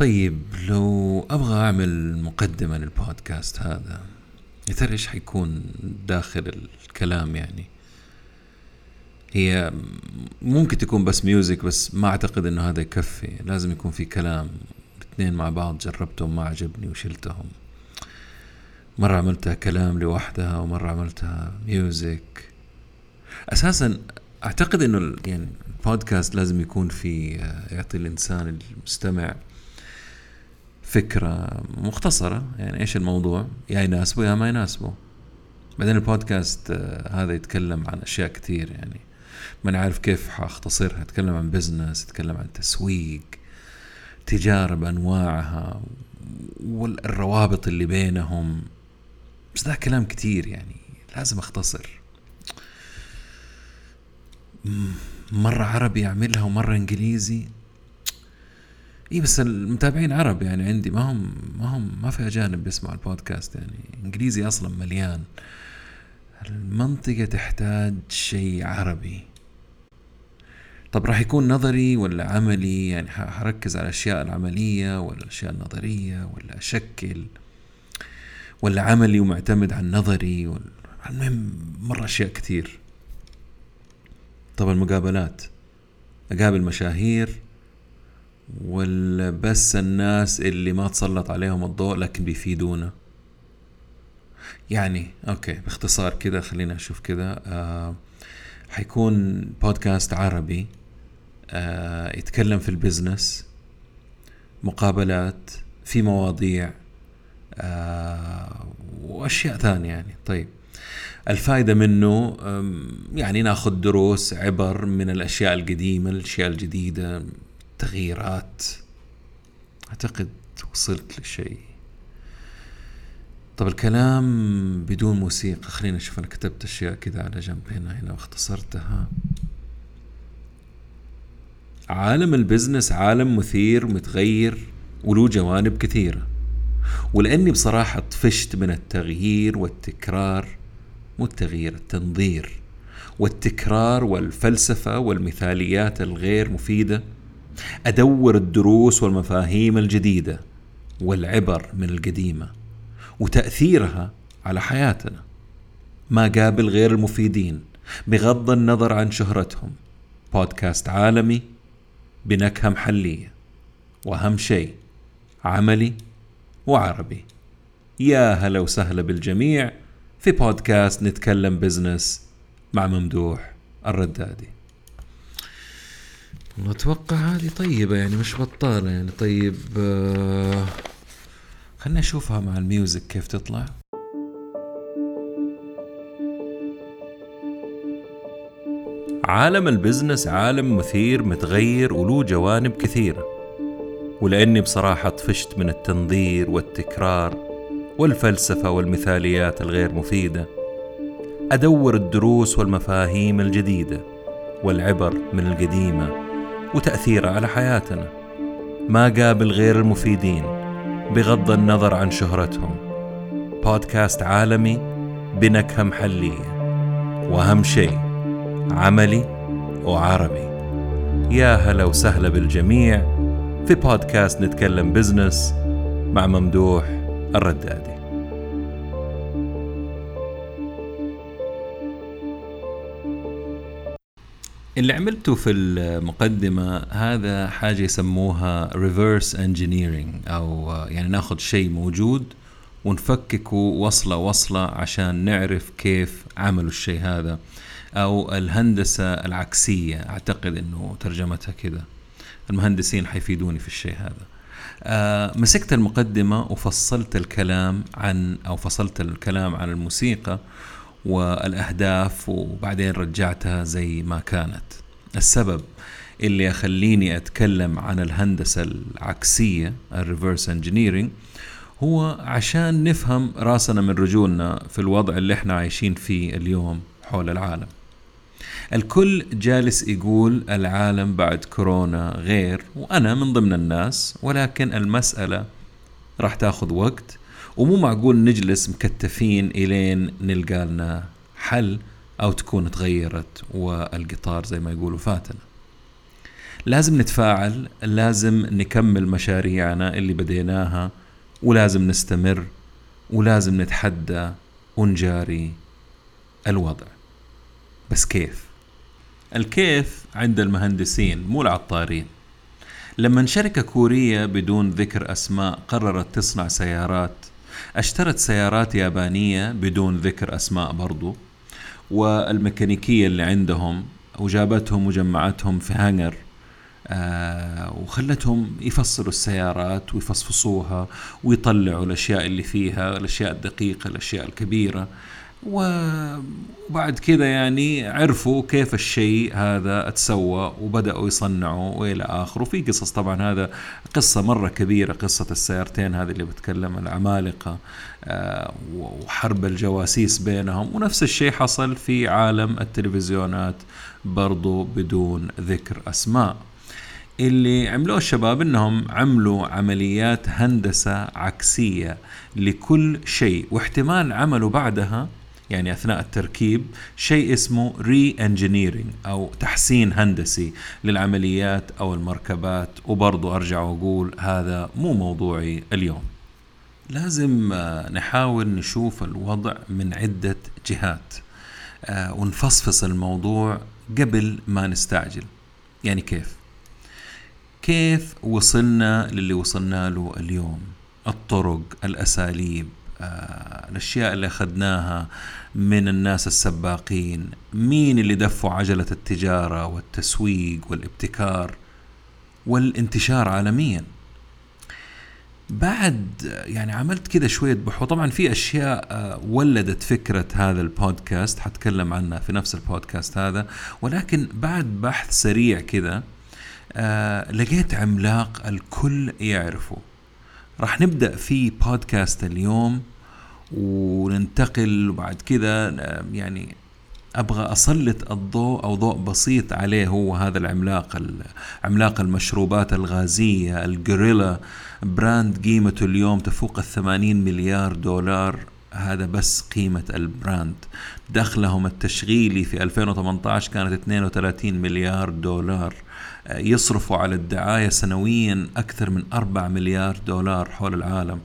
طيب لو أبغى أعمل مقدمة للبودكاست هذا يا ترى إيش حيكون داخل الكلام يعني؟ هي ممكن تكون بس music بس ما أعتقد إنه هذا يكفي. لازم يكون في كلام الاثنين مع بعض جربتهم ما عجبني وشلتهم. مرة عملتها كلام لوحدها ومرة عملتها music. أساسا أعتقد إنه يعني البودكاست لازم يكون في يعطي الإنسان المستمع فكرة مختصرة يعني إيش الموضوع؟ يا يناسبه يا ما يناسبه بعدين البودكاست هذا يتكلم عن أشياء كثير يعني ما نعرف كيف حاختصرها. يتكلم عن بزنس يتكلم عن تسويق تجارة بأنواعها والروابط اللي بينهم. بس ده كلام كتير يعني لازم أختصر. مرة عربي اعملها ومرة إنجليزي. اي بس المتابعين عرب يعني عندي ما هم ما هم ما في اجانب بيسمعوا البودكاست يعني. إنجليزي أصلا مليان. المنطقة تحتاج شيء عربي. طب راح يكون نظري ولا عملي؟ يعني حركز على الأشياء العملية ولا الأشياء النظرية ولا أشكل ولا عملي ومعتمد على النظري المهم مرة أشياء كثير طب المقابلات. أقابل مشاهير. ولا بس الناس اللي ما تسلط عليهم الضوء لكن بيفيدونا. يعني okay باختصار كذا خلينا نشوف كذا آه حيكون بودكاست عربي آه يتكلم في ال business مقابلات في مواضيع آه وأشياء ثانية يعني. طيب الفائده منه يعني ناخذ دروس عبر من الأشياء القديمة الأشياء الجديدة تغييرات. أعتقد وصلت لشيء. طب الكلام بدون موسيقى خلينا نشوف أنا كتبت أشياء كذا على جنب هنا هنا واختصرتها عالم البزنس عالم مثير متغير وله جوانب كثيرة. ولأني بصراحة طفشت من التغيير والتكرار مو التغيير التنظير. والتكرار والفلسفة والمثاليات الغير مفيدة أدور الدروس والمفاهيم الجديدة والعبر من القديمة وتأثيرها على حياتنا. ما قابل غير المفيدين بغض النظر عن شهرتهم. بودكاست عالمي بنكهة محلية وأهم شيء عملي وعربي. يا هلا وسهلا بالجميع في بودكاست نتكلم business مع ممدوح الردادي. أتوقع هذه طيبة يعني مش بطالة يعني. طيب آه خلنا نشوفها مع ال music كيف تطلع. عالم البزنس عالم مثير متغير وله جوانب كثيرة. ولأني بصراحة طفشت من التنظير والتكرار والفلسفة والمثاليات الغير مفيدة. أدور الدروس والمفاهيم الجديدة والعبر من القديمة. وتأثيره على حياتنا. ما قابل غير المفيدين بغض النظر عن شهرتهم. بودكاست عالمي بنكهة محلية. وأهم شيء عملي وعربي. يا هلا وسهلا بالجميع. في بودكاست نتكلم بزنس مع ممدوح الردادي. اللي عملته في المقدمة هذا حاجة يسموها reverse engineering أو يعني ناخذ شيء موجود ونفككه وصلة وصلة عشان نعرف كيف عملوا الشيء هذا أو الهندسة العكسية أعتقد أنه ترجمتها كذا. المهندسين حيفيدوني في الشيء هذا. آه مسكت المقدمة وفصلت الكلام عن أو فصلت الكلام عن الموسيقى والأهداف وبعدين رجعتها زي ما كانت. السبب اللي يخليني أتكلم عن الهندسة العكسية ال reverse engineering هو عشان نفهم راسنا من رجولنا في الوضع اللي إحنا عايشين فيه اليوم حول العالم. الكل جالس يقول العالم بعد كورونا غير وأنا من ضمن الناس ولكن المسألة راح تاخذ وقت ومو معقول نجلس مكتفين إلين نلقى لنا حل أو تكون تغيرت والقطار زي ما يقولوا فاتنا. لازم نتفاعل لازم نكمل مشاريعنا اللي بديناها ولازم نستمر ولازم نتحدى ونجاري الوضع. بس كيف؟ الكيف عند المهندسين مو العطارين. لما شركة كورية بدون ذكر أسماء قررت تصنع سيارات أشترت سيارات يابانية بدون ذكر أسماء برضو والميكانيكية اللي عندهم وجابتهم وجمعتهم في هانجر آه وخلتهم يفصلوا السيارات ويفصفصوها ويطلعوا الأشياء اللي فيها الأشياء الدقيقة الأشياء الكبيرة. وبعد كذا يعني عرفوا كيف الشيء هذا اتسوى وبدأوا يصنعوا وإلى اخره في قصص طبعا هذا قصة مرة كبيرة قصة السيارتين هذه اللي بتكلم العمالقة آه، وحرب الجواسيس بينهم. ونفس الشيء حصل في عالم التلفزيونات برضو بدون ذكر أسماء. اللي عملوه الشباب إنهم عملوا عمليات هندسة عكسية لكل شيء واحتمال عملوا بعدها يعني أثناء التركيب شيء اسمه ري انجينيرينج أو تحسين هندسي للعمليات أو المركبات وبرضه أرجع وأقول هذا مو موضوعي اليوم. لازم آه، نحاول نشوف الوضع من عدة جهات آه، ونفصفص الموضوع قبل ما نستعجل. يعني كيف؟ كيف وصلنا للي وصلنا له اليوم؟ الطرق، الأساليب، آه، الأشياء اللي أخذناها من الناس السباقين. مين اللي دفوا عجلة التجارة والتسويق والابتكار والانتشار عالميا؟ بعد يعني عملت كذا شوية بحوث. طبعا في أشياء آه، ولدت فكرة هذا البودكاست حتكلم عنها في نفس البودكاست هذا. ولكن بعد بحث سريع كذا آه، لقيت عملاق الكل يعرفه. راح نبدأ في بودكاست اليوم وننتقل وبعد كذا يعني أبغى أسلط الضوء أو ضوء بسيط عليه هو هذا العملاق عملاق المشروبات الغازية ال gorilla brand قيمته اليوم تفوق الثمانين مليار دولار. هذا بس قيمة ال brand. دخلهم التشغيلي في 2018 كانت 32 مليار دولار. يصرفوا على الدعاية سنويا أكثر من 4 مليار دولار حول العالم.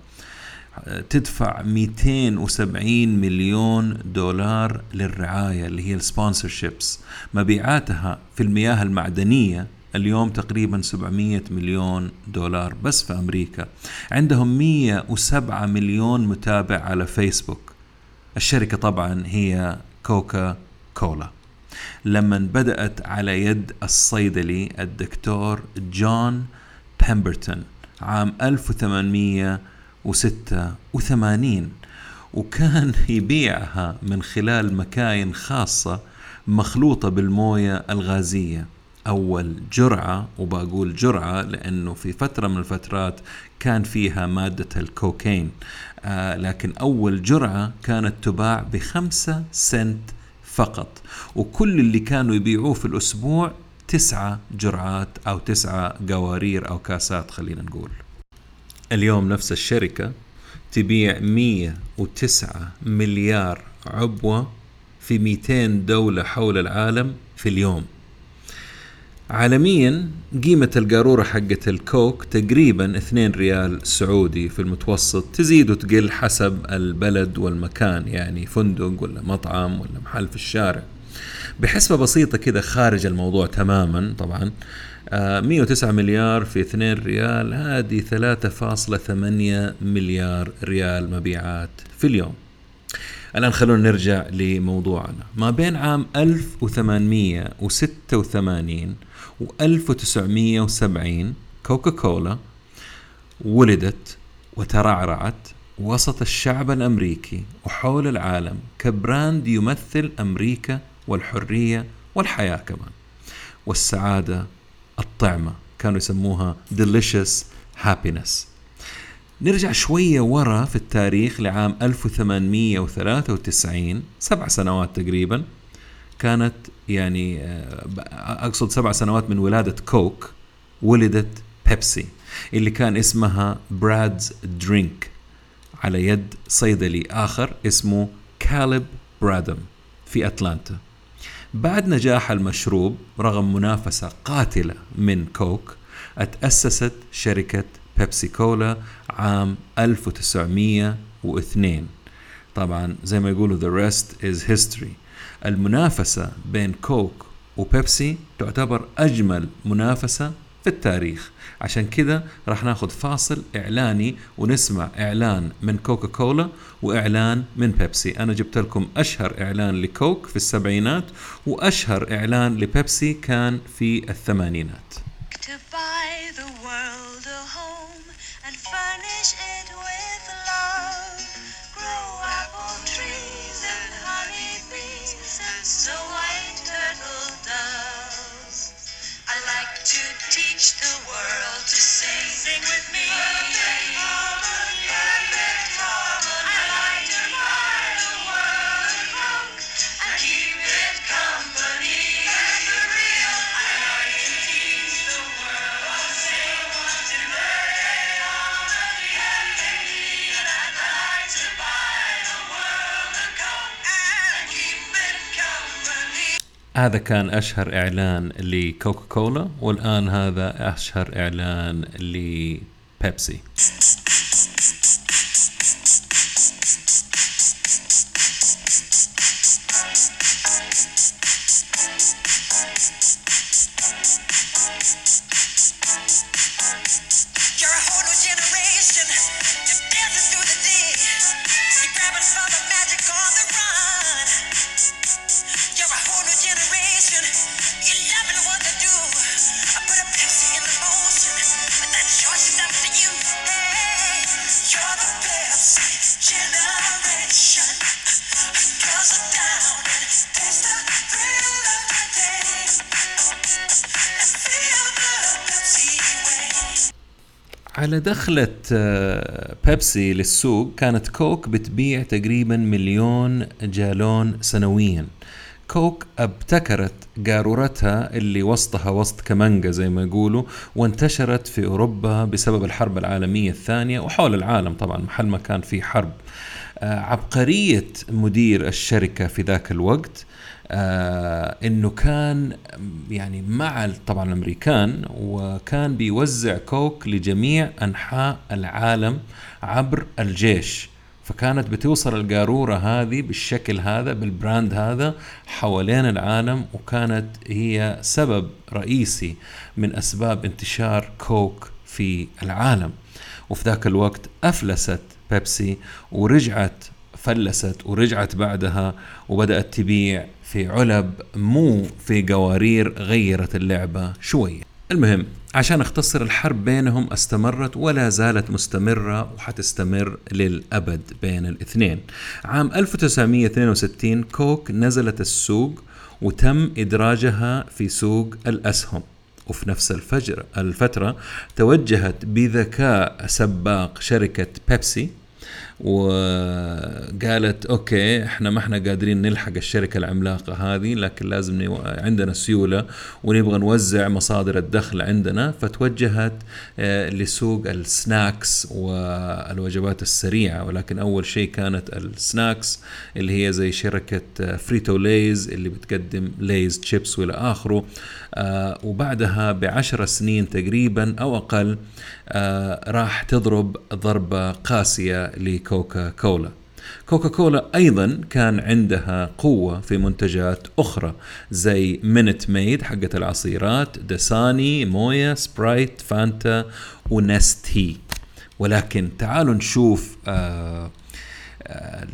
تدفع 270 مليون دولار للرعاية اللي هي ال sponsorships. مبيعاتها في المياه المعدنية اليوم تقريبا 700 مليون دولار بس في أمريكا. عندهم 107 مليون متابع على فيسبوك. الشركة طبعا هي كوكا كولا. لما بدأت على يد الصيدلي الدكتور جون بيمبرتون عام 1800 وستة وثمانين وكان يبيعها من خلال مكاين خاصة مخلوطة بالموية الغازية. أول جرعة وبقول جرعة لأنه في فترة من الفترات كان فيها مادة الكوكين آه لكن أول جرعة كانت تباع بخمسة سنت فقط. وكل اللي كانوا يبيعوه في الأسبوع تسعة جرعات أو تسعة قوارير أو كاسات خلينا نقول. اليوم نفس الشركة تبيع 109 مليار عبوة في 200 دولة حول العالم في اليوم. عالميا قيمة القارورة حقة الكوك تقريبا 2 ريال سعودي في المتوسط تزيد وتقل حسب البلد والمكان يعني فندق ولا مطعم ولا محل في الشارع. بحسبة بسيطة كذا خارج الموضوع تماما طبعا. 109 آه، مليار في 2 ريال هذه 3.8 مليار ريال مبيعات في اليوم. الآن خلونا نرجع لموضوعنا. ما بين عام 1886 و 1970 كوكا كولا ولدت وترعرعت وسط الشعب الأمريكي وحول العالم كبراند يمثل أمريكا والحرية والحياة كمان. والسعادة الطعمة كانوا يسموها delicious happiness. نرجع شوية ورا في التاريخ لعام 1893 سبع سنوات تقريبا كانت يعني آه، أقصد سبع سنوات من ولادة كوك ولدت بيبسي اللي كان اسمها Brad's Drink على يد صيدلي آخر اسمه كالب برادم في أتلانتا. بعد نجاح المشروب رغم منافسة قاتلة من كوك أتأسست شركة بيبسي كولا عام 1902 طبعا زي ما يقولوا the rest is history. المنافسة بين كوك وبيبسي تعتبر أجمل منافسة في التاريخ. عشان كذا راح ناخذ فاصل إعلاني ونسمع إعلان من كوكا كولا وإعلان من بيبسي. أنا جبت لكم أشهر إعلان لكوك في السبعينات وأشهر إعلان لبيبسي كان في الثمانينات. Teach the world to sing. Sing with me. هذا كان أشهر إعلان لكوكا كولا والآن هذا أشهر إعلان لبيبسي. دخلة آه، بيبسي للسوق كانت كوك بتبيع تقريبا مليون جالون سنويا. كوك ابتكرت قارورتها اللي وسطها وسط كمانجا زي ما يقولوا وانتشرت في أوروبا بسبب الحرب العالمية الثانية وحول العالم طبعا محل ما كان في حرب. آه، عبقرية مدير الشركة في ذاك الوقت. آه إنه كان يعني مع طبعا الأمريكان وكان بيوزع كوك لجميع أنحاء العالم عبر الجيش. فكانت بتوصل القارورة هذه بالشكل هذا بال brand هذا حوالين العالم وكانت هي سبب رئيسي من أسباب انتشار كوك في العالم. وفي ذاك الوقت أفلست بيبسي ورجعت فلست ورجعت بعدها وبدأت تبيع في علب مو في قوارير غيرت اللعبة شوية. المهم عشان اختصر الحرب بينهم استمرت ولا زالت مستمرة وحتستمر للأبد بين الاثنين. عام 1962 كوك نزلت السوق وتم إدراجها في سوق الأسهم. وفي نفس الفجر الفترة توجهت بذكاء سباق شركة بيبسي وقالت okay إحنا ما إحنا قادرين نلحق الشركة العملاقة هذه لكن لازم نو... عندنا سيولة ونبغى نوزع مصادر الدخل عندنا فتوجهت آه، لسوق ال snacks والوجبات السريعة. ولكن أول شيء كانت ال snacks اللي هي زي شركة آه، Frito Lay's اللي بتقدم Lay's chips وإلى آخره. آه، وبعدها بعشر سنين تقريبا أو أقل آه، راح تضرب ضربة قاسية لكوكا كولا كوكا كولا أيضا كان عندها قوة في منتجات أخرى زي Minute Maid حقت العصيرات Dasani مويا Sprite Fanta و Nestea ولكن تعالوا نشوف آه آه،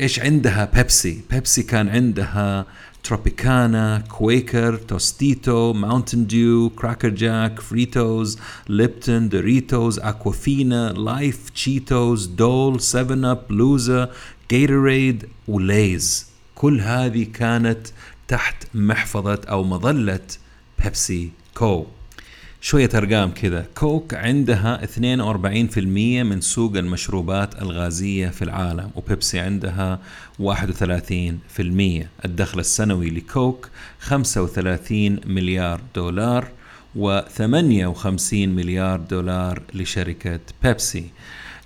إيش عندها؟ بيبسي بيبسي كان عندها Tropicana Quaker Tostitos Mountain Dew Cracker Jack Fritos Lipton Doritos Aquafina Life Cheetos Dole 7 Up لوزا Gatorade و Lay's كل هذه كانت تحت محفظة أو مظلة PepsiCo شوية أرقام كذا. كوك عندها 42% من سوق المشروبات الغازية في العالم وبيبسي عندها 31% الدخل السنوي لكوك 35 مليار دولار و58 مليار دولار لشركة بيبسي.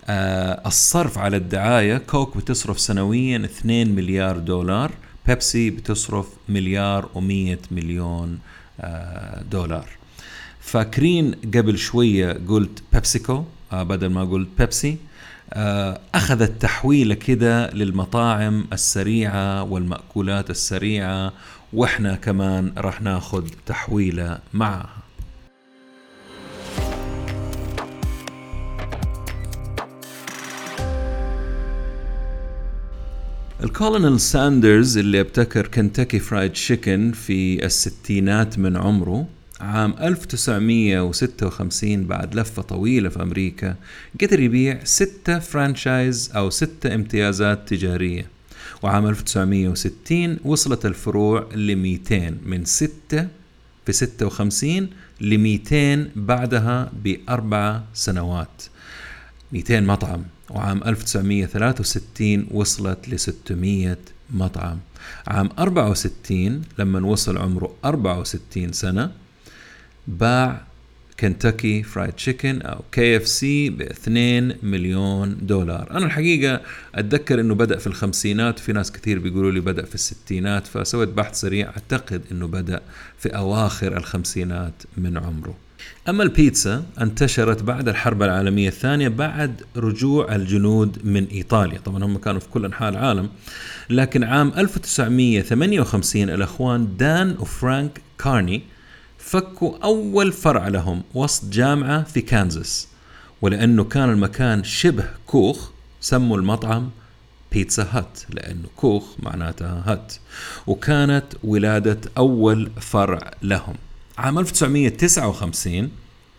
آه الصرف على الدعاية كوك بتصرف سنويا 2 مليار دولار بيبسي بتصرف مليار ومية مليون آه، دولار. فاكرين قبل شوية قلت بيبسيكو؟ آه، بدل ما قلت بيبسي. آه، أخذت تحويلة كده للمطاعم السريعة والمأكولات السريعة وإحنا كمان راح ناخد تحويلة معها. الكولونيل ساندرز اللي أبتكر كنتاكي فرايد تشيكن في الستينات من عمره عام 1956 بعد لفة طويلة في أمريكا قدر يبيع ستة franchise أو ستة امتيازات تجارية. وعام 1960 وصلت الفروع ل 200 من ستة في 56 ل 200 بعدها بأربع سنوات. 200 مطعم. وعام 1963 وصلت ل 600 مطعم. عام 64 لما وصل عمره 64 سنة باع كنتاكي فرايد تشيكن أو كي اف سي ب 2 مليون دولار. أنا الحقيقة أتذكر إنه بدأ في الخمسينات في ناس كثير بيقولوا لي بدأ في الستينات فسويت بحث سريع أعتقد إنه بدأ في أواخر الخمسينات من عمره. أما البيتزا انتشرت بعد الحرب العالمية الثانية بعد رجوع الجنود من إيطاليا. طبعا هم كانوا في كل أنحاء العالم لكن عام 1958 الأخوان دان وفرانك كارني فكوا أول فرع لهم وسط جامعة في كانزاس ولأنه كان المكان شبه كوخ سموا المطعم بيتزا هات لأنه كوخ معناتها هات وكانت ولادة أول فرع لهم. عام 1959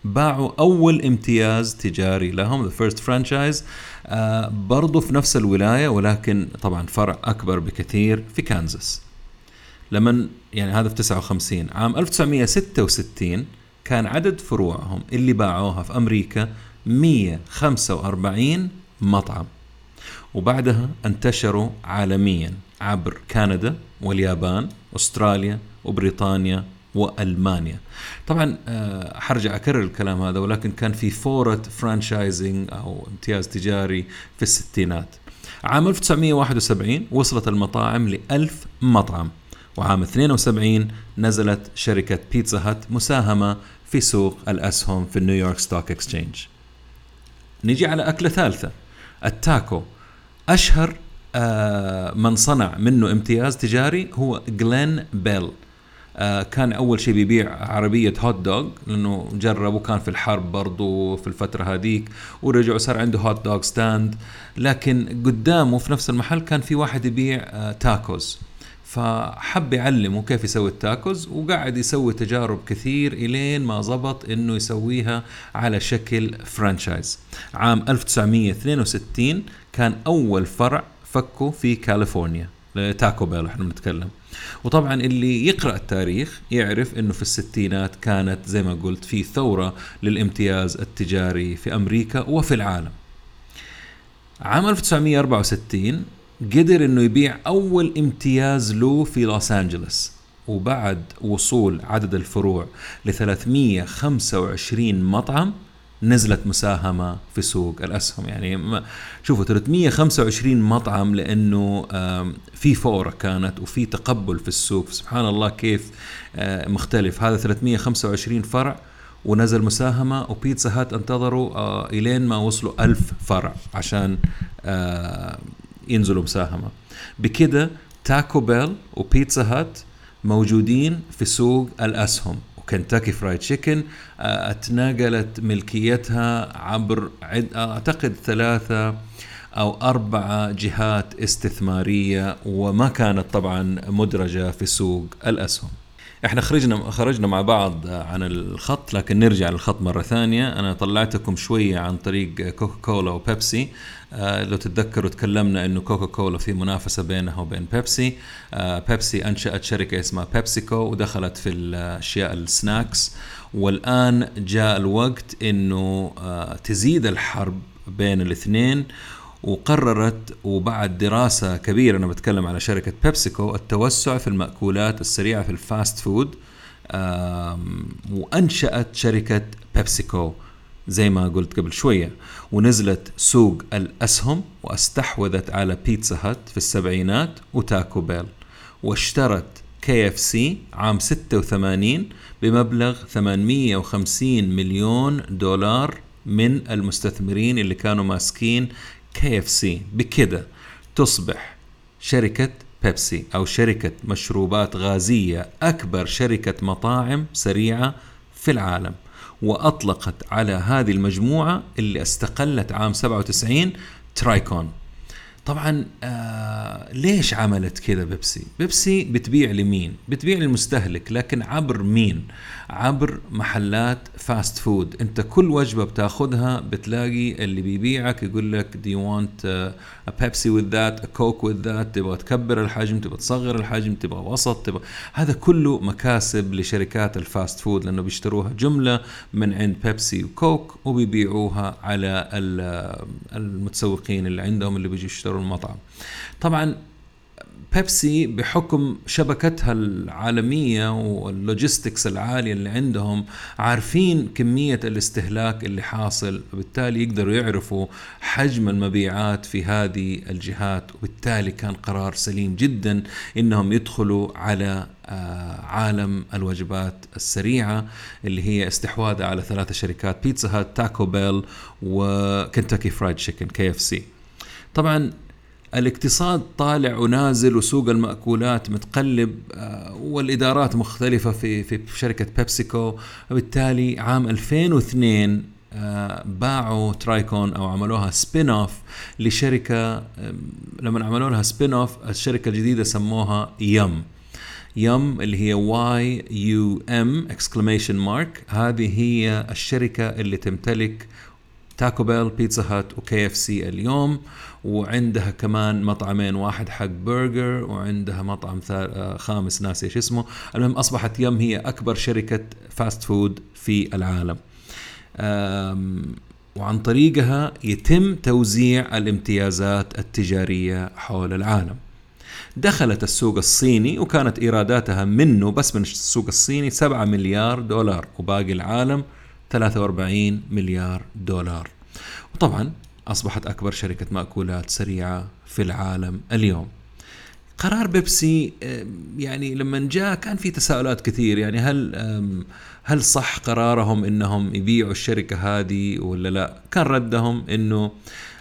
باعوا أول امتياز تجاري لهم the first franchise آه برضو في نفس الولاية ولكن طبعا فرع أكبر بكثير في كانزاس. لما يعني هذا في 59 عام 1966 كان عدد فروعهم اللي باعوها في أمريكا 145 مطعم. وبعدها انتشروا عالميا عبر كندا واليابان أستراليا وبريطانيا وألمانيا. طبعا آه، حرجع أكرر الكلام هذا ولكن كان في فورة فرانشايزنج أو امتياز تجاري في الستينات. عام 1971 وصلت المطاعم ل 1000 مطعم. وعام 72 نزلت شركة بيتزا هات مساهمة في سوق الأسهم في New York Stock Exchange نيجي على أكلة ثالثة. التاكو. أشهر آه، من صنع منه امتياز تجاري هو جلين بيل آه، كان أول شيء بيبيع عربية hot dog لأنه جرب وكان في الحرب برضو في الفترة هذيك ورجع وصار عنده hot dog stand لكن قدامه في نفس المحل كان في واحد يبيع آه، تاكوز فحب يعلمه كيف يسوي التاكوز وقاعد يسوي تجارب كثير إلين ما زبط إنه يسويها على شكل franchise عام 1962 كان أول فرع فكه في كاليفورنيا تاكو بيل إحنا بنتكلم. وطبعا اللي يقرأ التاريخ يعرف إنه في الستينات كانت زي ما قلت في ثورة للامتياز التجاري في أمريكا وفي العالم. عام 1964 قدر إنه يبيع أول امتياز له في لوس انجلوس وبعد وصول عدد الفروع ل 325 مطعم نزلت مساهمة في سوق الأسهم. يعني شوفوا 325 مطعم لأنه في فورة كانت وفي تقبل في السوق. سبحان الله كيف آه، مختلف. هذا 325 فرع ونزل مساهمة وبيتزا هات انتظروا آه، إلين ما وصلوا ألف فرع عشان آه، ينزلوا مساهمة. بكده تاكو بيل وبيتزا هات موجودين في سوق الأسهم. وكنتاكي فرايد تشيكن اتناقلت ملكيتها عبر عد أعتقد ثلاثة أو أربعة جهات استثمارية وما كانت طبعا مدرجة في سوق الأسهم. إحنا خرجنا خرجنا مع بعض عن الخط لكن نرجع للخط مرة ثانية. أنا طلعتكم شوية عن طريق كوكا كولا وبيبسي. آه لو تتذكروا تكلمنا إنه كوكا كولا في منافسة بينها وبين بيبسي. آه بيبسي أنشأت شركة اسمها بيبسيكو ودخلت في الأشياء ال snacks. والآن جاء الوقت إنه آه تزيد الحرب بين الاثنين وقررت وبعد دراسة كبيرة أنا بتكلم على شركة بيبسيكو التوسع في المأكولات السريعة في ال fast food وأنشأت شركة بيبسيكو زي ما قلت قبل شوية. ونزلت سوق الأسهم واستحوذت على بيتزا هات في السبعينات وتاكو بيل. واشترت كي إف سي عام 86 بمبلغ 850 مليون دولار من المستثمرين اللي كانوا ماسكين كي إف سي بكده تصبح شركة بيبسي أو شركة مشروبات غازية أكبر شركة مطاعم سريعة في العالم وأطلقت على هذه المجموعة اللي استقلت عام 97 ترايكون. طبعا آه ليش عملت كذا بيبسي؟ بيبسي بتبيع لمين؟ بتبيع للمستهلك لكن عبر مين؟ عبر محلات fast food انت كل وجبة بتاخذها بتلاقي اللي بيبيعك يقول لك a Pepsi with that a Coke with that? تبغى تكبر الحجم تبغى تصغر الحجم تبغى وسط تبغى. هذا كله مكاسب لشركات ال fast food لأنه بيشتروها جملة من عند بيبسي وكوك وبيبيعوها على ال- المتسوقين اللي عندهم اللي بيجوا يشتروا المطعم. طبعا بيبسي بحكم شبكتها العالمية وال logistics العالية اللي عندهم عارفين كمية الاستهلاك اللي حاصل وبالتالي يقدروا يعرفوا حجم المبيعات في هذه الجهات وبالتالي كان قرار سليم جدا إنهم يدخلوا على آه، عالم الوجبات السريعة اللي هي استحواذها على ثلاثة شركات بيتزا هات تاكو بيل وكنتاكي فرايد تشيكن كي إف سي. طبعا الاقتصاد طالع ونازل وسوق المأكولات متقلب آه، والإدارات مختلفة في في شركة بيبسيكو. وبالتالي عام 2002 آه، باعوا ترايكون أو عملوها spin off لشركة لما عملوا لها spin off الشركة الجديدة سموها يم. يم اللي هي Y U M exclamation mark هذه هي الشركة اللي تمتلك تاكو بيل بيتزا هات وكي إف سي اليوم. وعندها كمان مطعمين واحد حق برجر وعندها مطعم آه، خامس ناسي إيش اسمه. المهم أصبحت يم هي أكبر شركة fast food في العالم. وعن طريقها يتم توزيع الامتيازات التجارية حول العالم. دخلت السوق الصيني وكانت إيراداتها منه بس من السوق الصيني 7 مليار دولار وباقي العالم 43 مليار دولار. وطبعا أصبحت أكبر شركة مأكولات سريعة في العالم اليوم قرار بيبسي يعني لما جاء كان في تساؤلات كثير يعني هل هل صح قرارهم إنهم يبيعوا الشركة هذه ولا لا؟ كان ردهم إنه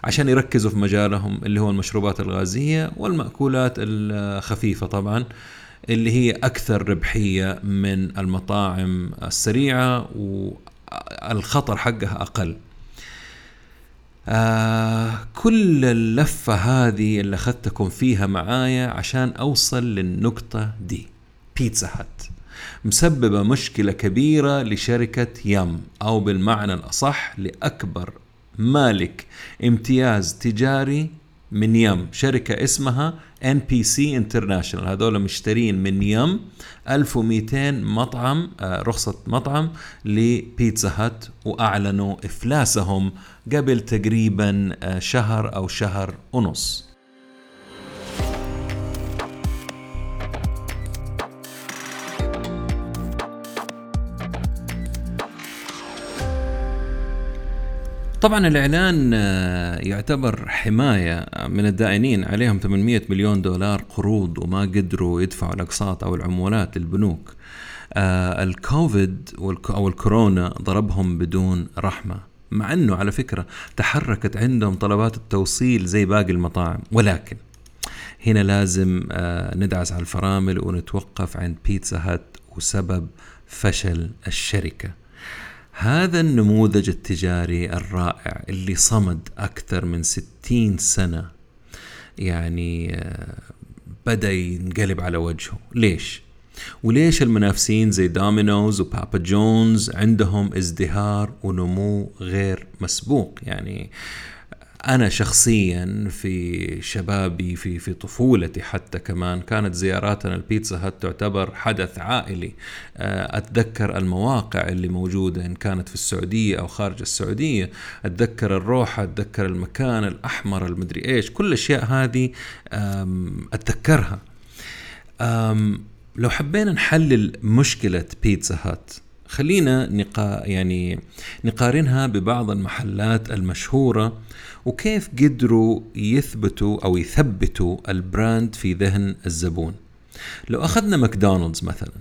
عشان يركزوا في مجالهم اللي هو المشروبات الغازية والمأكولات الخفيفة طبعا اللي هي أكثر ربحية من المطاعم السريعة والخطر حقها أقل. آه كل اللفة هذه اللي أخذتكم فيها معايا عشان أوصل للنقطة دي. بيتزا هات مسببة مشكلة كبيرة لشركة يم أو بالمعنى الأصح لأكبر مالك امتياز تجاري من يم. شركة اسمها NPC International. هذول مشترين من يم. 1200 مطعم آه، رخصة مطعم لبيتزا هات وأعلنوا إفلاسهم قبل تقريبا آه، شهر أو شهر ونص. طبعا الإعلان آه، يعتبر حماية من الدائنين. عليهم 800 مليون دولار قروض وما قدروا يدفعوا الأقساط أو العمولات للبنوك. آه، الكوفيد أو الكورونا ضربهم بدون رحمة. مع أنه على فكرة تحركت عندهم طلبات التوصيل زي باقي المطاعم. ولكن هنا لازم آه، ندعس على الفرامل ونتوقف عند بيتزا هات وسبب فشل الشركة. هذا النموذج التجاري الرائع اللي صمد أكثر من ستين سنة. يعني آه، بدأ ينقلب على وجهه. ليش؟ وليش المنافسين زي دومينوز وبابا جونز عندهم ازدهار ونمو غير مسبوق؟ يعني أنا شخصيا في شبابي في في طفولتي حتى كمان كانت زياراتنا البيتزا هات تعتبر حدث عائلي. آه، أتذكر المواقع اللي موجودة إن كانت في السعودية أو خارج السعودية. أتذكر الروحه أتذكر المكان الأحمر المدري إيش. كل الأشياء هذه أتذكرها. لو حبينا نحلل مشكلة بيتزا هات. خلينا نقا يعني نقارنها ببعض المحلات المشهورة وكيف قدروا يثبتوا أو يثبتوا البراند في ذهن الزبون. لو أخذنا ماكدونالدز مثلا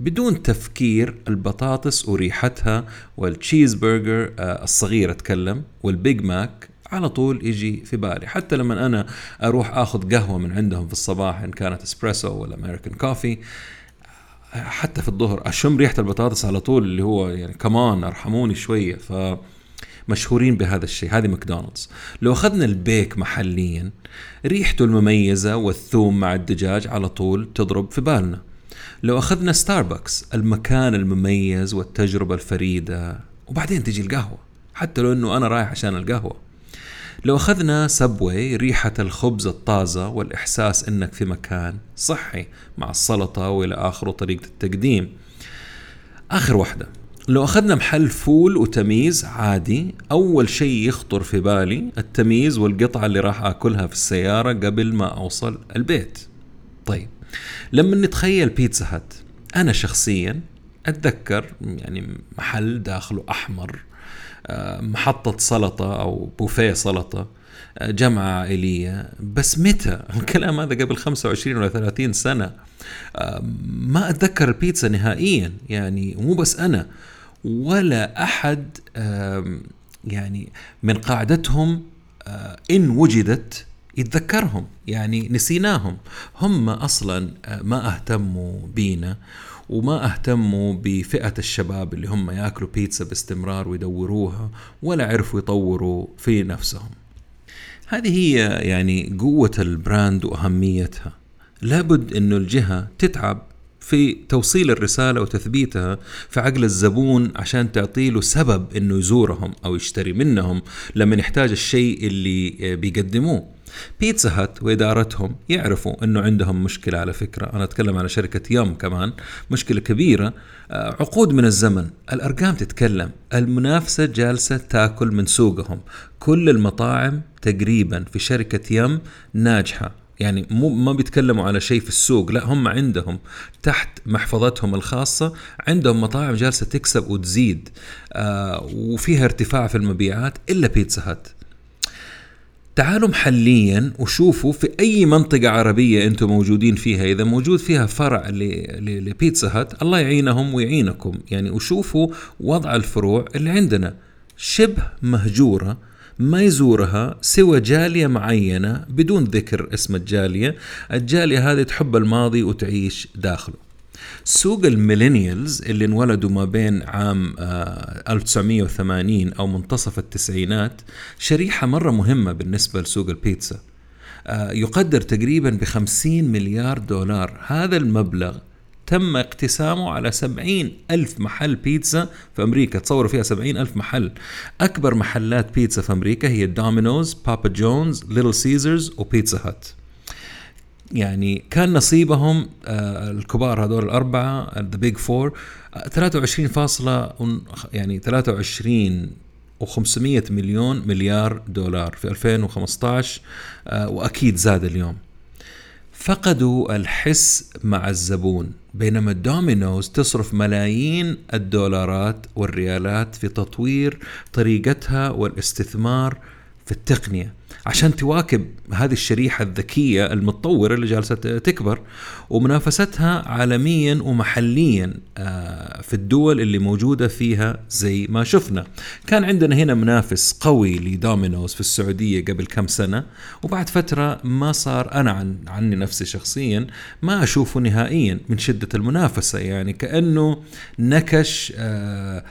بدون تفكير البطاطس وريحتها والتشيز برجر آه، الصغير أتكلم وال Big Mac على طول يجي في بالي. حتى لما أنا أروح آخذ قهوة من عندهم في الصباح إن كانت إسبريسو ولا American coffee حتى في الظهر. اشم ريحه البطاطس على طول اللي هو يعني كمان ارحموني شوية. ف مشهورين بهذا الشيء هذه ماكدونالدز. لو أخذنا البيك محليا ريحته المميزة والثوم مع الدجاج على طول تضرب في بالنا. لو أخذنا ستاربكس المكان المميز والتجربة الفريدة وبعدين تجي القهوة. حتى لو إنه أنا رايح عشان القهوة. لو أخذنا Subway ريحة الخبز الطازة والإحساس إنك في مكان صحي مع السلطة وإلى آخره طريقة التقديم. آخر واحدة لو أخذنا محل فول وتميز عادي أول شيء يخطر في بالي التميز والقطعة اللي راح أكلها في السيارة قبل ما أوصل البيت. طيب لما نتخيل بيتزا هات أنا شخصيا أتذكر يعني محل داخله أحمر محطة سلطة أو بوفيه سلطة آه، جمعة عائلية بس متى؟ الكلام هذا قبل 25 ولا 30 سنة. آه، ما أتذكر البيتزا نهائيا يعني مو بس أنا ولا أحد يعني من قاعدتهم إن وجدت يتذكرهم يعني نسيناهم. هم أصلا ما أهتموا بينا. وما أهتموا بفئة الشباب اللي هم ياكلوا بيتزا باستمرار ويدوروها ولا عرفوا يطوروا في نفسهم. هذه هي يعني قوة البراند وأهميتها. لابد أنه الجهة تتعب في توصيل الرسالة وتثبيتها في عقل الزبون عشان تعطي له سبب إنه يزورهم أو يشتري منهم لما يحتاج الشيء اللي بيقدموه. بيتزا هات وادارتهم يعرفوا إنه عندهم مشكلة على فكرة. أنا أتكلم على شركة يوم كمان مشكلة كبيرة. آه، عقود من الزمن. الأرقام تتكلم. المنافسة جالسة تاكل من سوقهم. كل المطاعم تقريبا في شركة يم ناجحة. يعني مو ما بيتكلموا على شيء في السوق. لا هم عندهم. تحت محفظتهم الخاصة عندهم مطاعم جالسة تكسب وتزيد. آه وفيها ارتفاع في المبيعات إلا بيتزا هات تعالوا محليا وشوفوا في أي منطقة عربية أنتم موجودين فيها. إذا موجود فيها فرع لبيتزا هات الله يعينهم ويعينكم. يعني وشوفوا وضع الفروع اللي عندنا. شبه مهجورة ما يزورها سوى جالية معينة بدون ذكر اسم الجالية. الجالية هذه تحب الماضي وتعيش داخله. سوق ال Millennials اللي انولدوا ما بين عام 1980 آه، أو منتصف التسعينات شريحة مرة مهمة بالنسبة لسوق البيتزا. آه، يقدر تقريبا ب 50 مليار دولار. هذا المبلغ تم اقتسامه على سبعين ألف محل بيتزا في أمريكا. تصوروا فيها سبعين ألف محل. أكبر محلات بيتزا في أمريكا هي دومينوز بابا جونز ليتل سيزرز وبيتزا هات يعني كان نصيبهم آه، الكبار هذول الأربعة the big four 23 فاصلة يعني 23 و500 مليون مليار دولار في 2015 آه، وأكيد زاد اليوم. فقدوا الحس مع الزبون بينما الدومينوز تصرف ملايين الدولارات والريالات في تطوير طريقتها والاستثمار في التقنية. عشان تواكب هذه الشريحة الذكية المتطورة اللي جالسة تكبر ومنافستها عالميا ومحليا آه، في الدول اللي موجودة فيها زي ما شفنا. كان عندنا هنا منافس قوي لدومينوز في السعودية قبل كم سنة وبعد فترة ما صار أنا عن عني نفسي شخصيا ما أشوفه نهائيا من شدة المنافسة. يعني كأنه نكش آه،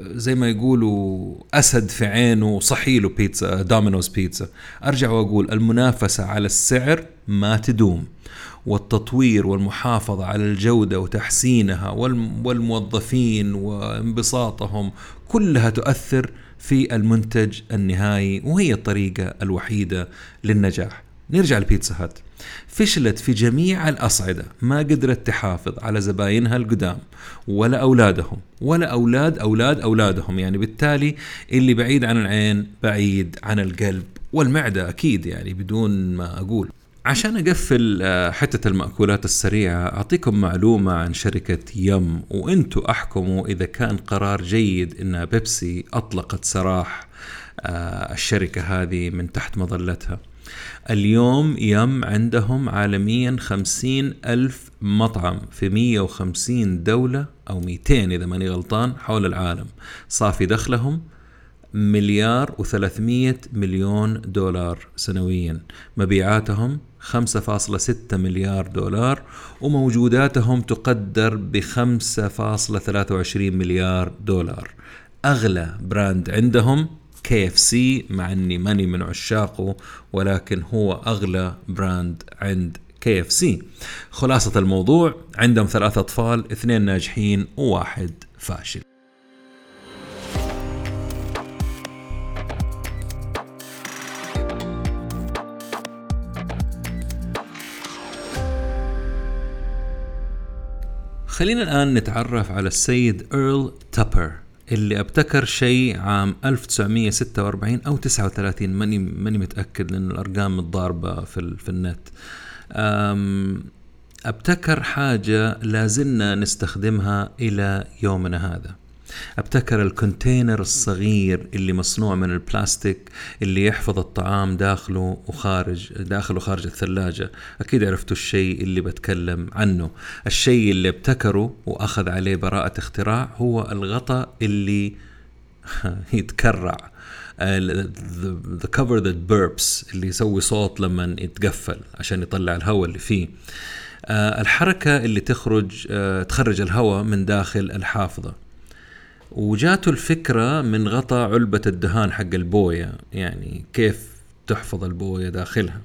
زي ما يقولوا أسد في عينه صحيله بيتزا دومينوز بيتزا. أرجع واقول المنافسة على السعر ما تدوم والتطوير والمحافظة على الجودة وتحسينها والموظفين وانبساطهم كلها تؤثر في المنتج النهائي وهي الطريقة الوحيدة للنجاح. نرجع لبيتزا هات. فشلت في جميع الأصعدة ما قدرت تحافظ على زباينها القدام ولا أولادهم ولا أولاد أولاد أولادهم. يعني بالتالي اللي بعيد عن العين بعيد عن القلب. والمعدة أكيد يعني بدون ما أقول. عشان أقفل آه، حتة المأكولات السريعة أعطيكم معلومة عن شركة يم وإنتوا أحكموا إذا كان قرار جيد إن بيبسي أطلقت سراح آه، الشركة هذه من تحت مظلتها. اليوم يم عندهم عالميا خمسين ألف مطعم في 150 دولة أو 200 إذا ماني غلطان حول العالم. صافي دخلهم. مليار و300 مليون دولار سنويا. مبيعاتهم 5.6 مليار دولار وموجوداتهم تقدر ب 5.23 مليار دولار. أغلى brand عندهم KFC مع إني ماني من عشاقه ولكن هو أغلى brand عند KFC. خلاصة الموضوع عندهم ثلاثة أطفال اثنين ناجحين وواحد فاشل. خلينا الآن نتعرف على السيد إيرل تابر اللي أبتكر شيء عام 1946 أو 39 ماني ماني متأكد لأن الأرقام متضاربه في في النت. أبتكر حاجة لازلنا نستخدمها إلى يومنا هذا. أبتكر الكونتينر الصغير اللي مصنوع من البلاستيك اللي يحفظ الطعام داخله وخارج داخله وخارج الثلاجة. أكيد عرفتوا الشيء اللي بتكلم عنه. الشيء اللي ابتكره وأخذ عليه براءة اختراع هو الغطاء اللي يتكرع. the cover that burps اللي يسوي صوت لما يتقفل عشان يطلع الهواء اللي فيه. آه، الحركة اللي تخرج آه، تخرج الهواء من داخل الحافظة. وجاته الفكرة من غطاء علبة الدهان حق البوية يعني كيف تحفظ البوية داخلها.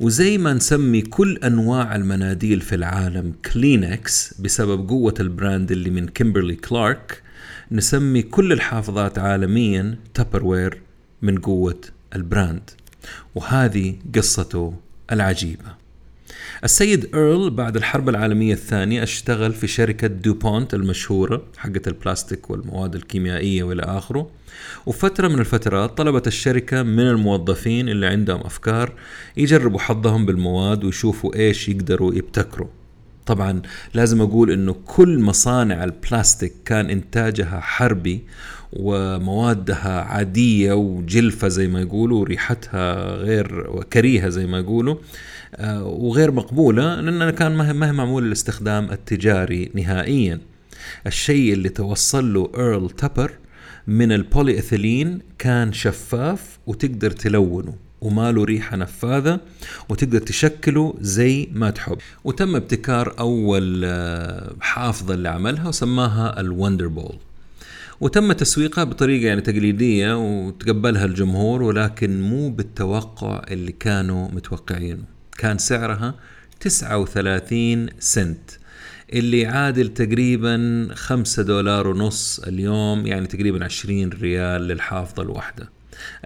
وزي ما نسمي كل أنواع المناديل في العالم كلينكس بسبب قوة ال brand اللي من كيمبرلي كلارك نسمي كل الحافظات عالميا Tupperware من قوة ال brand. وهذه قصته العجيبة. السيد إيرل بعد الحرب العالمية الثانية اشتغل في شركة دوبونت المشهورة حقة البلاستيك والمواد الكيميائية وإلى آخره. وفترة من الفترات طلبت الشركة من الموظفين اللي عندهم أفكار يجربوا حظهم بالمواد ويشوفوا إيش يقدروا يبتكروا. طبعا لازم أقول أنه كل مصانع البلاستيك كان إنتاجها حربي وموادها عادية وجلفة زي ما يقولوا وريحتها غير كريهة زي ما يقولوا. وغير مقبولة لأنها كان ما هي معمول للاستخدام التجاري نهائيا. الشيء اللي توصل له إيرل Tupper من البولي إثيلين كان شفاف وتقدر تلونه وما له ريحة نفاذة وتقدر تشكله زي ما تحب. وتم ابتكار أول آه، حافظة اللي عملها وسماها ال Wonder Bowl. وتم تسويقها بطريقة يعني تقليدية وتقبلها الجمهور ولكن مو بالتوقع اللي كانوا متوقعينه. كان سعرها 39 سنت. اللي يعادل تقريبا 5 دولار ونص اليوم يعني تقريبا 20 ريال للحافظة الواحدة.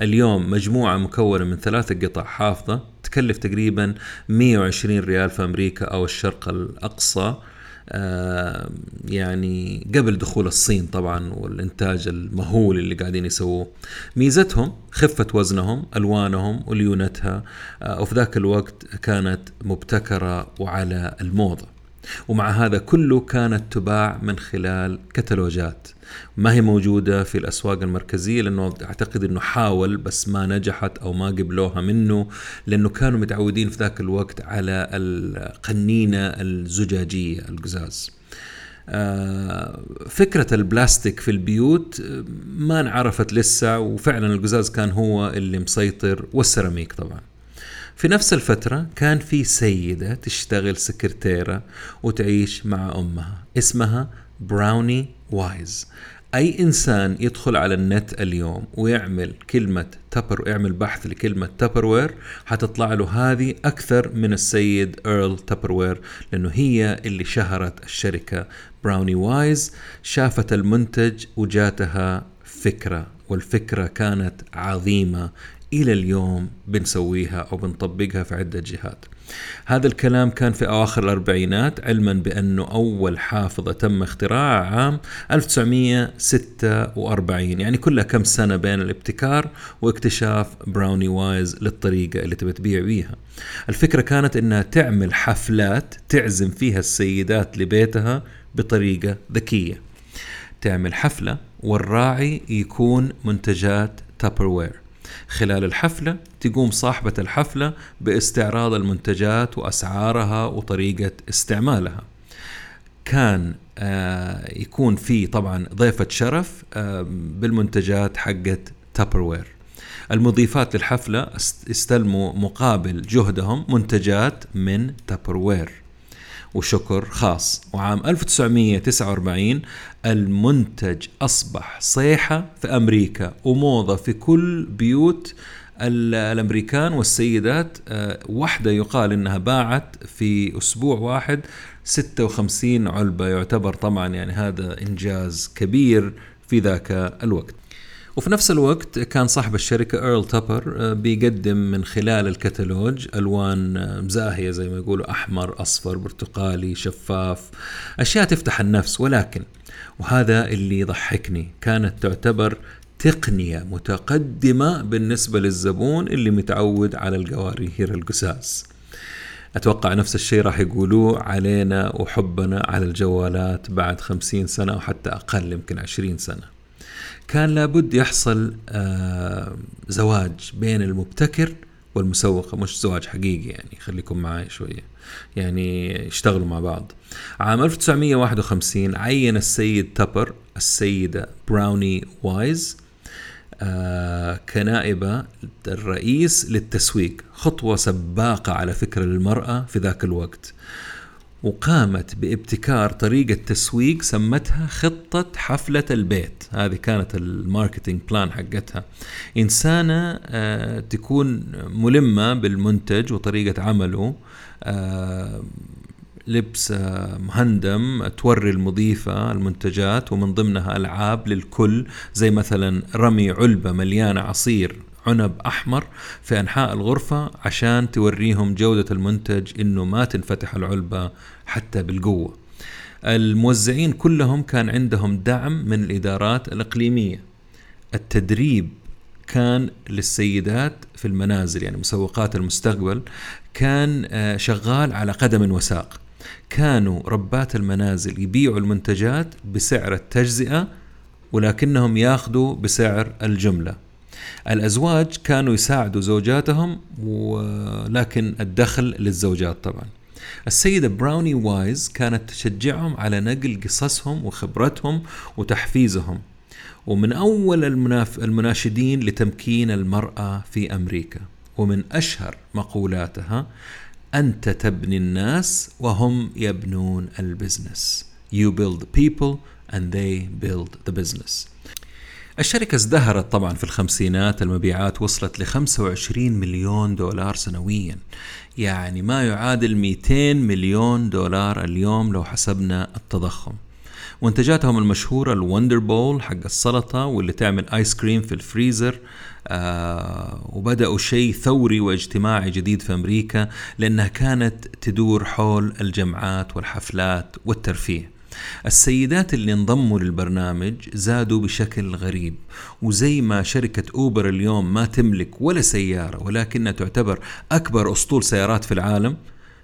اليوم مجموعة مكونة من ثلاثة قطع حافظة تكلف تقريبا 120 ريال في أمريكا أو الشرق الأقصى. يعني قبل دخول الصين طبعا والإنتاج المهول اللي قاعدين يسووه ميزتهم خفة وزنهم ألوانهم وليونتها آه، وفي ذاك الوقت كانت مبتكرة وعلى الموضة. ومع هذا كله كانت تباع من خلال كتالوجات. ما هي موجودة في الأسواق المركزية؟ لأنه أعتقد أنه حاول بس ما نجحت أو ما قبلوها منه لأنه كانوا متعودين في ذاك الوقت على القنينة الزجاجية القزاز. آه، فكرة البلاستيك في البيوت ما انعرفت لسه وفعلا القزاز كان هو اللي مسيطر والسيراميك طبعا. في نفس الفترة كان في سيدة تشتغل سكرتيرة وتعيش مع أمها اسمها براوني وايز. أي إنسان يدخل على النت اليوم ويعمل كلمة Tupper يعمل بحث لكلمة Tupperware حتطلع له هذه أكثر من السيد إيرل Tupperware لأنه هي اللي شهرت الشركة براوني وايز شافت المنتج وجاتها فكرة والفكرة كانت عظيمة إلى اليوم بنسويها أو بنطبقها في عدة جهات. هذا الكلام كان في أواخر الأربعينات علما بأنه أول حافظة تم اختراعها عام 1946 يعني كلها كم سنة بين الابتكار واكتشاف براوني وايز للطريقة اللي تبي تبيع بيها. الفكرة كانت أنها تعمل حفلات تعزم فيها السيدات لبيتها بطريقة ذكية. تعمل حفلة والراعي يكون منتجات تابروير خلال الحفلة تقوم صاحبة الحفلة باستعراض المنتجات وأسعارها وطريقة استعمالها. كان آه، يكون في طبعا ضيفة شرف آه، بالمنتجات حقت تابروير المضيفات للحفلة است- استلموا مقابل جهدهم منتجات من تابروير وشكر خاص. وعام 1949 المنتج أصبح صيحة في أمريكا وموضة في كل بيوت ال- الأمريكان والسيدات. آه، واحدة يقال إنها باعت في أسبوع واحد 56 علبة. يعتبر طبعا يعني هذا إنجاز كبير في ذاك الوقت. وفي نفس الوقت كان صاحب الشركة تابر آه، بيقدم من خلال الكتالوج ألوان آه، زاهية زي ما يقولوا أحمر أصفر برتقالي شفاف أشياء تفتح النفس. ولكن وهذا اللي يضحكني كانت تعتبر تقنية متقدمة بالنسبة للزبون اللي متعود على القوارير القساس أتوقع نفس الشيء راح يقولوه علينا وحبنا على الجوالات بعد خمسين سنة وحتى أقل يمكن عشرين سنة. كان لابد يحصل آه زواج بين المبتكر والمسوقة مش زواج حقيقي يعني خليكم معاي شوية. يعني يشتغلوا مع بعض. عام 1951 عين السيد Tupper السيدة براوني وايز آه كنائبة الرئيس للتسويق. خطوة سباقة على فكرة للمرأة في ذاك الوقت. وقامت بابتكار طريقة تسويق سمتها خطة حفلة البيت. هذه كانت ال marketing plan حقتها. إنسانة آه، تكون ملمة بالمنتج وطريقة عمله آه، لبس آه، مهندم توري المضيفة المنتجات ومن ضمنها ألعاب للكل زي مثلا رمي علبة مليانة عصير عنب أحمر في أنحاء الغرفة عشان توريهم جودة المنتج إنه ما تنفتح العلبة حتى بالقوة. الموزعين كلهم كان عندهم دعم من الإدارات الإقليمية. التدريب كان للسيدات في المنازل يعني مسوقات المستقبل كان آه، شغال على قدم وساق. كانوا ربات المنازل يبيعوا المنتجات بسعر التجزئة ولكنهم ياخذوا بسعر الجملة. الأزواج كانوا يساعدوا زوجاتهم ولكن الدخل للزوجات طبعا. السيدة براوني وايز كانت تشجعهم على نقل قصصهم وخبرتهم وتحفيزهم ومن أول المناف المناشدين لتمكين المرأة في أمريكا. ومن أشهر مقولاتها أنت تبني الناس وهم يبنون البزنس. You build people and they build the business. الشركة ازدهرت طبعا في الخمسينات المبيعات وصلت ل 25 مليون دولار سنويا. يعني ما يعادل 200 مليون دولار اليوم لو حسبنا التضخم. منتجاتهم المشهورة ال Wonder Bowl حق السلطة واللي تعمل آيس كريم في الفريزر. آه وبدأوا شيء ثوري واجتماعي جديد في أمريكا لأنها كانت تدور حول الجمعات والحفلات والترفيه. السيدات اللي انضموا للبرنامج زادوا بشكل غريب وزي ما شركة أوبر اليوم ما تملك ولا سيارة ولكنها تعتبر أكبر أسطول سيارات في العالم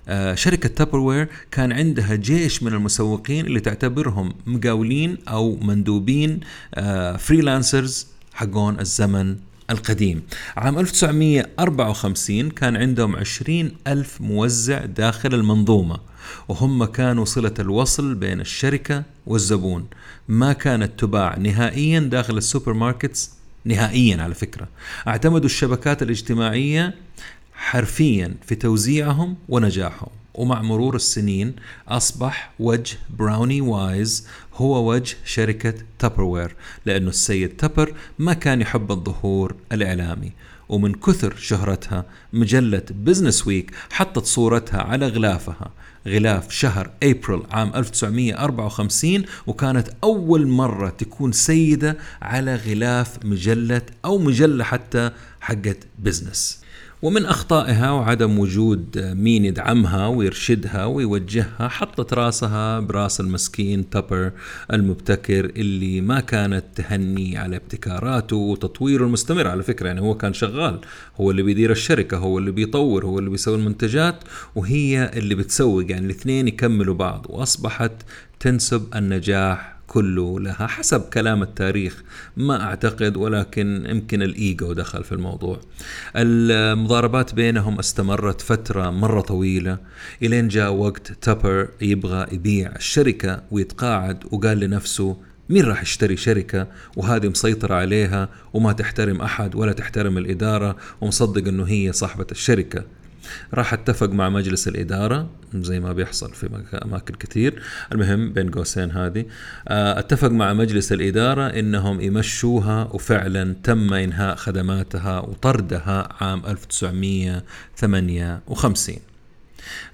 آه، شركة Tupperware كان عندها جيش من المسوقين اللي تعتبرهم مقاولين أو مندوبين آه، freelancers حقون الزمن القديم. عام 1954 كان عندهم 20 ألف موزع داخل المنظومة. وهم كانوا صلة الوصل بين الشركة والزبون. ما كانت تباع نهائيا داخل ال supermarkets نهائيا على فكرة. اعتمدوا الشبكات الاجتماعية حرفيا في توزيعهم ونجاحهم. ومع مرور السنين أصبح وجه براوني وايز هو وجه شركة Tupperware لأنه السيد تابر ما كان يحب الظهور الإعلامي. ومن كثر شهرتها مجلة Business Week حطت صورتها على غلافها. غلاف شهر أبريل عام 1954 وكانت أول مرة تكون سيدة على غلاف مجلة أو مجلة حتى حقت بزنس ومن أخطائها وعدم وجود مين يدعمها ويرشدها ويوجهها حطت راسها براس المسكين تابر المبتكر اللي ما كانت تهني على ابتكاراته وتطويره المستمر. على فكرة يعني هو كان شغال هو اللي بيدير الشركة هو اللي بيطور هو اللي بيسوي المنتجات وهي اللي بتسوق. يعني الاثنين يكملوا بعض وأصبحت تنسب النجاح كله لها حسب كلام التاريخ. ما أعتقد ولكن يمكن الإيجو دخل في الموضوع. المضاربات بينهم استمرت فترة مرة طويلة. إلين جاء وقت تابر يبغى يبيع الشركة ويتقاعد وقال لنفسه مين راح يشتري شركة؟ وهذه مسيطرة عليها وما تحترم أحد ولا تحترم الإدارة ومصدق أنه هي صاحبة الشركة. راح أتفق مع مجلس الإدارة زي ما بيحصل في أماكن كثير. المهم بين قوسين هذه. آه، أتفق مع مجلس الإدارة إنهم يمشوها وفعلا تم إنهاء خدماتها وطردها عام 1958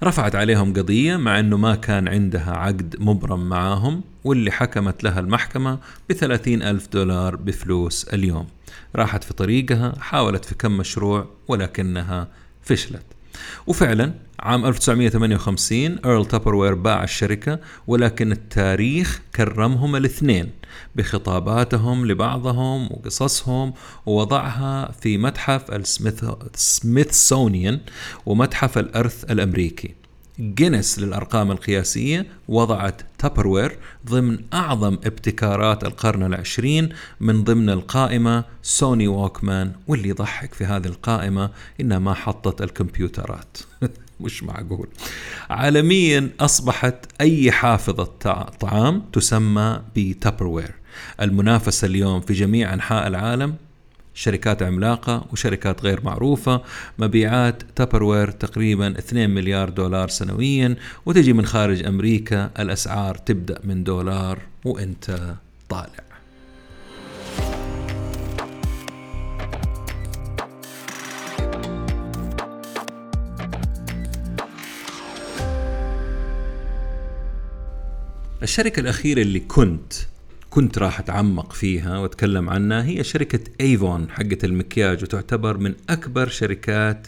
رفعت عليهم قضية مع أنه ما كان عندها عقد مبرم معاهم واللي حكمت لها المحكمة بثلاثين ألف دولار بفلوس اليوم. راحت في طريقها حاولت في كم مشروع ولكنها فشلت. وفعلا عام 1958 ايرل Tupperware باع الشركة ولكن التاريخ كرمهم الاثنين بخطاباتهم لبعضهم وقصصهم ووضعها في متحف السميثسونيان ومتحف الأرث الأمريكي. جينيس للأرقام القياسية وضعت Tupperware ضمن أعظم ابتكارات القرن العشرين من ضمن القائمة Sony Walkman واللي يضحك في هذه القائمة إنها ما حطت الكمبيوترات. مش معقول. عالميا أصبحت أي حافظة طعام تسمى بتابروير المنافسة اليوم في جميع أنحاء العالم شركات عملاقة وشركات غير معروفة مبيعات تابروير تقريبا 2 مليار دولار سنويا وتجي من خارج أمريكا الأسعار تبدأ من دولار وإنت طالع. الشركة الأخيرة اللي كنت كنت راح أتعمق فيها وأتكلم عنها. هي شركة Avon حقة المكياج وتعتبر من أكبر شركات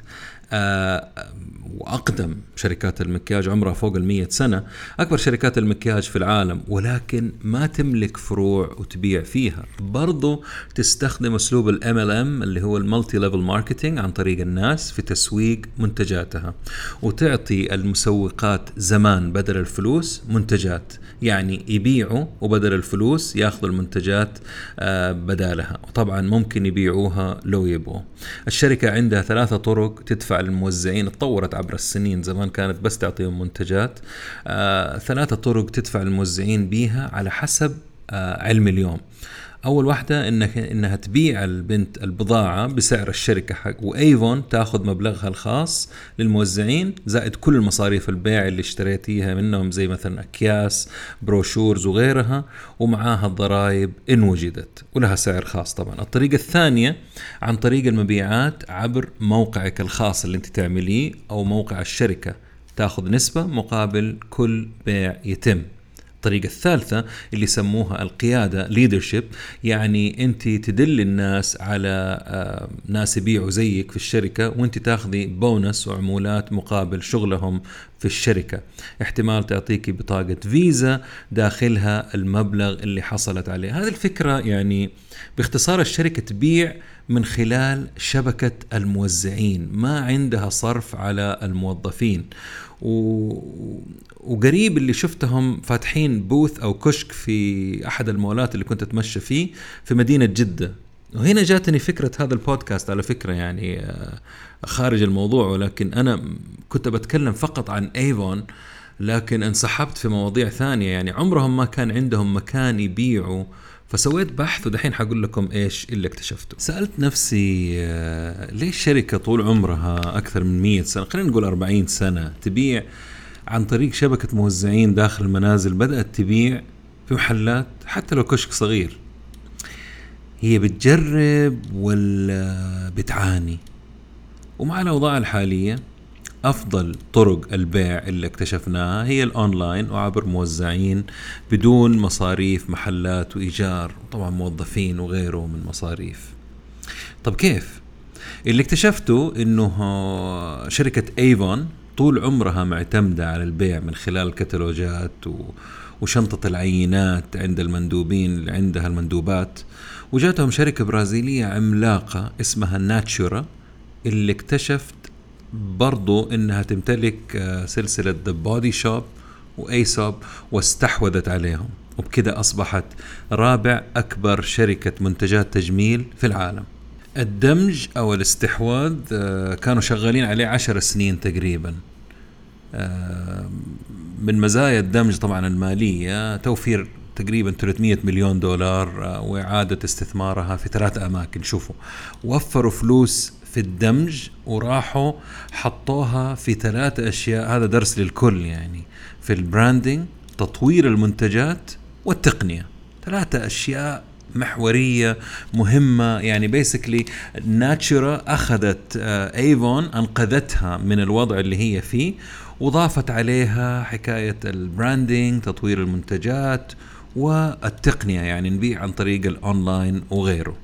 وأقدم شركات المكياج عمرها فوق المية سنة أكبر شركات المكياج في العالم ولكن ما تملك فروع وتبيع فيها. برضو تستخدم أسلوب ال MLM اللي هو ال multi-level marketing عن طريق الناس في تسويق منتجاتها وتعطي المسوقات زمان بدل الفلوس منتجات يعني يبيعوا وبدل الفلوس ياخذوا المنتجات آه، بدالها. وطبعا ممكن يبيعوها لو يبغوا. الشركة عندها ثلاثة طرق تدفع للموزعين تطورت عبر السنين. زمان كانت بس تعطيهم منتجات. آه، ثلاثة طرق تدفع الموزعين بيها على حسب آه، علم اليوم. أول واحدة انك إنها تبيع البنت البضاعة بسعر الشركة حق وأيفون تاخذ مبلغها الخاص للموزعين زائد كل المصاريف البيع اللي اشتريتيها منهم زي مثلا أكياس brochures وغيرها ومعاها الضرائب إن وجدت ولها سعر خاص طبعا. الطريقة الثانية عن طريق المبيعات عبر موقعك الخاص اللي أنت تعمليه أو موقع الشركة تاخذ نسبة مقابل كل بيع يتم. الطريقة الثالثة اللي يسموها القيادة leadership. يعني أنت تدل الناس على آه، ناس يبيعوا زيك في الشركة وأنت تاخذي بونس وعمولات مقابل شغلهم في الشركة. احتمال تعطيكي بطاقة فيزا داخلها المبلغ اللي حصلت عليه. هذه الفكرة يعني باختصار الشركة تبيع من خلال شبكة الموزعين. ما عندها صرف على الموظفين. و... وقريب اللي شفتهم فاتحين بوث أو كشك في أحد المولات اللي كنت أتمشى فيه في مدينة جدة. وهنا جاتني فكرة هذا البودكاست على فكرة يعني آه، خارج الموضوع ولكن أنا كنت بتكلم فقط عن ايفون لكن انسحبت في مواضيع ثانية. يعني عمرهم ما كان عندهم مكان يبيعوا فسويت بحث ودحين حقول لكم إيش اللي اكتشفته. سألت نفسي آه، ليش شركة طول عمرها أكثر من 100 سنة؟ خلينا نقول 40 سنة تبيع عن طريق شبكة موزعين داخل المنازل بدأت تبيع في محلات حتى لو كشك صغير. هي بتجرب ولا بتعاني؟ ومع الأوضاع الحالية أفضل طرق البيع اللي اكتشفناها هي الأونلاين وعبر موزعين بدون مصاريف محلات وإيجار وطبعا موظفين وغيره من مصاريف. طب كيف؟ اللي اكتشفته إنه شركة Avon طول عمرها معتمدة على البيع من خلال الكتالوجات و وشنطة العينات عند المندوبين اللي عندها المندوبات. وجاتهم شركة برازيلية عملاقة اسمها Natura اللي اكتشفت برضو إنها تمتلك آه، سلسلة The Body Shop و Aesop واستحوذت عليهم. وبكده أصبحت رابع أكبر شركة منتجات تجميل في العالم. الدمج أو الاستحواذ آه، كانوا شغالين عليه عشر سنين تقريبا. آه، من مزايا الدمج طبعا المالية توفير تقريبا 300 مليون دولار وإعادة استثمارها في ثلاث أماكن. شوفوا وفروا فلوس في الدمج وراحوا حطوها في ثلاثة أشياء. هذا درس للكل يعني في ال branding تطوير المنتجات والتقنية. ثلاثة أشياء محورية مهمة. يعني basically Natura أخذت Avon أنقذتها من الوضع اللي هي فيه وضافت عليها حكاية ال branding تطوير المنتجات والتقنية. يعني نبيع عن طريق الاونلاين وغيره.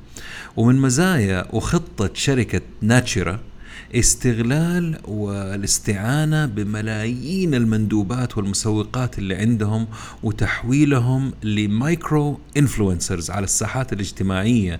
ومن مزايا وخطة شركة Natura استغلال والاستعانة بملايين المندوبات والمسوقات اللي عندهم وتحويلهم ل micro influencers على الساحات الاجتماعية.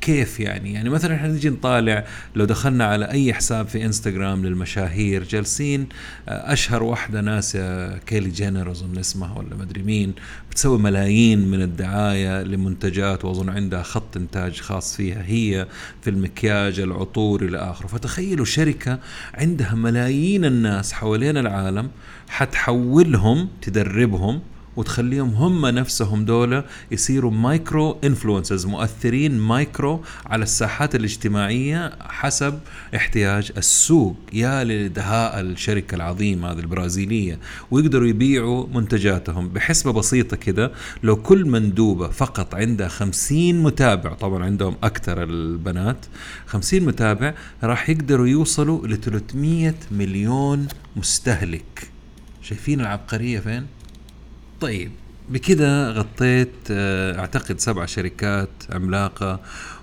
كيف يعني؟ يعني مثلا إحنا نجي نطالع لو دخلنا على أي حساب في إنستغرام للمشاهير جالسين آه، أشهر واحدة ناس كيلي جينر أظن اسمها ولا مدري مين بتسوي ملايين من الدعاية لمنتجات وأظن عندها خط إنتاج خاص فيها هي في المكياج العطور إلى آخره. فتخيلوا شركة عندها ملايين الناس حوالين العالم حتحولهم تدربهم وتخليهم هم نفسهم دولة يصيروا micro influencers مؤثرين مايكرو على الساحات الاجتماعية حسب احتياج السوق. يا لدهاء الشركة العظيمة هذه البرازيلية. ويقدروا يبيعوا منتجاتهم بحسبة بسيطة كده. لو كل مندوبة فقط عندها خمسين متابع طبعا عندهم أكثر البنات خمسين متابع راح يقدروا يوصلوا ل 300 مليون مستهلك. شايفين العبقرية فين؟ طيب بكده غطيت آه، أعتقد سبع شركات عملاقة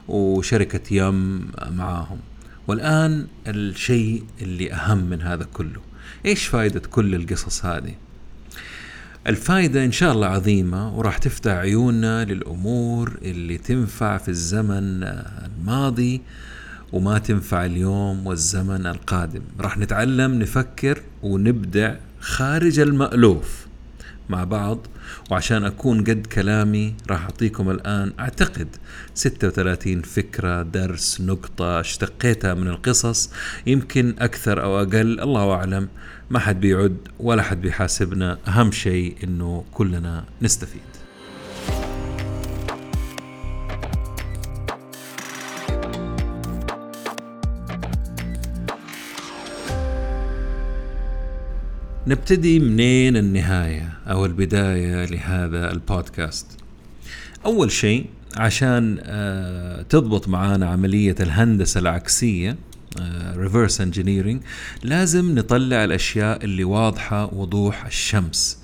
وشركة يم معاهم. والآن الشيء اللي أهم من هذا كله إيش فائده كل القصص هذه؟ الفائدة إن شاء الله عظيمة وراح تفتح عيوننا للأمور اللي تنفع في الزمن الماضي وما تنفع اليوم والزمن القادم. راح نتعلم نفكر ونبدع خارج المألوف. مع بعض وعشان أكون قد كلامي راح أعطيكم الآن أعتقد 36 فكرة درس نقطة اشتقيتها من القصص يمكن أكثر أو أقل الله أعلم. ما حد بيعد ولا حد بيحاسبنا. أهم شيء إنه كلنا نستفيد. نبتدي منين النهاية أو البداية لهذا البودكاست؟ أول شيء عشان آه، تضبط معانا عملية الهندسة العكسية reverse engineering لازم نطلع الأشياء اللي واضحة وضوح الشمس.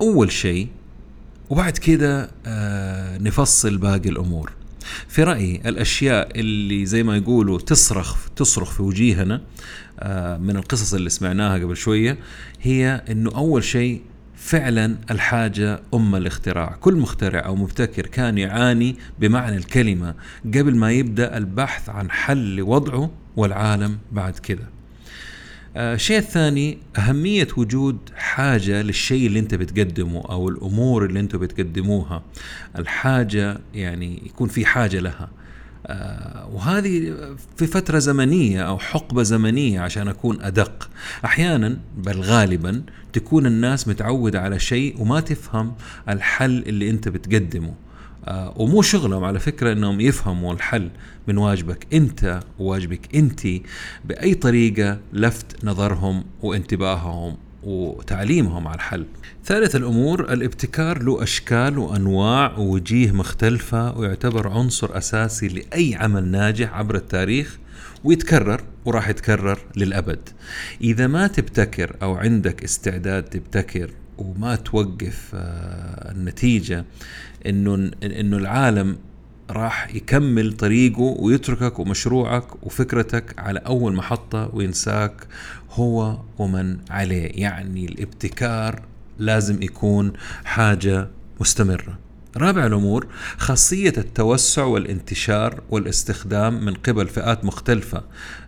أول شيء وبعد كده آه، نفصل باقي الأمور. في رأيي الأشياء اللي زي ما يقولوا تصرخ تصرخ في وجيهنا آه، من القصص اللي سمعناها قبل شوية هي أنه أول شيء فعلا الحاجة أم الاختراع. كل مخترع أو مبتكر كان يعاني بمعنى الكلمة قبل ما يبدأ البحث عن حل لوضعه والعالم بعد كده. الشيء آه الثاني أهمية وجود حاجة للشيء اللي أنت بتقدمه أو الأمور اللي أنتم بتقدموها. الحاجة يعني يكون في حاجة لها. آه وهذه في فترة زمنية أو حقبة زمنية عشان أكون أدق. أحيانا بل غالبا تكون الناس متعودة على شيء وما تفهم الحل اللي أنت بتقدمه. آه ومو شغلهم على فكرة إنهم يفهموا الحل من واجبك أنت وواجبك أنت بأي طريقة لفت نظرهم وانتباههم وتعليمهم على الحل. ثالث الأمور الابتكار له أشكال وأنواع ووجيه مختلفة ويعتبر عنصر أساسي لأي عمل ناجح عبر التاريخ ويتكرر وراح يتكرر للأبد. إذا ما تبتكر أو عندك استعداد تبتكر وما توقف آه، النتيجة إنه إنه العالم راح يكمل طريقه ويتركك ومشروعك وفكرتك على أول محطة وينساك هو ومن عليه. يعني الابتكار لازم يكون حاجة مستمرة. رابع الأمور خاصية التوسع والانتشار والاستخدام من قبل فئات مختلفة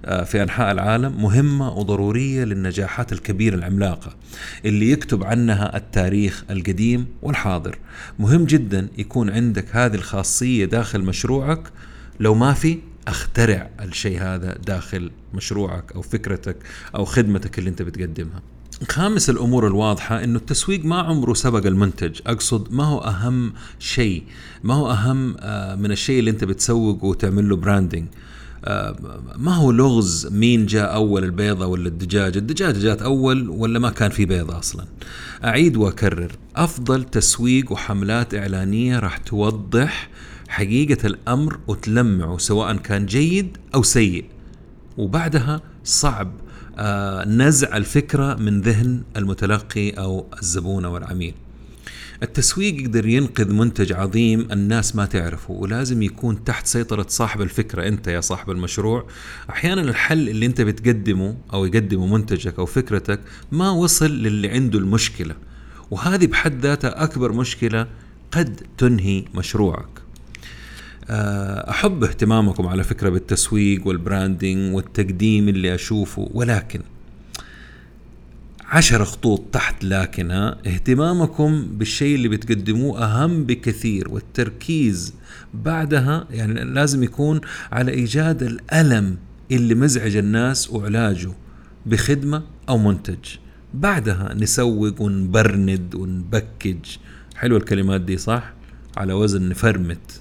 آه، في أنحاء العالم مهمة وضرورية للنجاحات الكبيرة العملاقة اللي يكتب عنها التاريخ القديم والحاضر. مهم جدا يكون عندك هذه الخاصية داخل مشروعك لو ما في أخترع الشيء هذا داخل مشروعك أو فكرتك أو خدمتك اللي أنت بتقدمها. خامس الأمور الواضحة إنه التسويق ما عمره سبق المنتج. أقصد ما هو أهم شيء ما هو أهم آه، من الشيء اللي أنت بتسوقه وتعمل له براندنج آه، ما هو لغز مين جاء أول البيضة ولا الدجاج الدجاج جات أول ولا ما كان في بيضة أصلا؟ أعيد وأكرر. أفضل تسويق وحملات إعلانية راح توضح حقيقة الأمر وتلمعه سواء كان جيد أو سيء. وبعدها صعب نزع الفكرة من ذهن المتلقي أو الزبون أو العميل. التسويق يقدر ينقذ منتج عظيم الناس ما تعرفه ولازم يكون تحت سيطرة صاحب الفكرة أنت يا صاحب المشروع. أحيانا الحل اللي أنت بتقدمه أو يقدمه منتجك أو فكرتك ما وصل للي عنده المشكلة وهذه بحد ذاتها أكبر مشكلة قد تنهي مشروعك. آه، أحب اهتمامكم على فكرة بالتسويق والبراندنج والتقديم اللي أشوفه ولكن عشر خطوط تحت لكنها اهتمامكم بالشيء اللي بتقدموه أهم بكثير والتركيز بعدها يعني لازم يكون على إيجاد الألم اللي مزعج الناس وعلاجه بخدمة أو منتج. بعدها نسوق ونبرند ونبكج. حلوة الكلمات دي صح؟ على وزن نفرمت.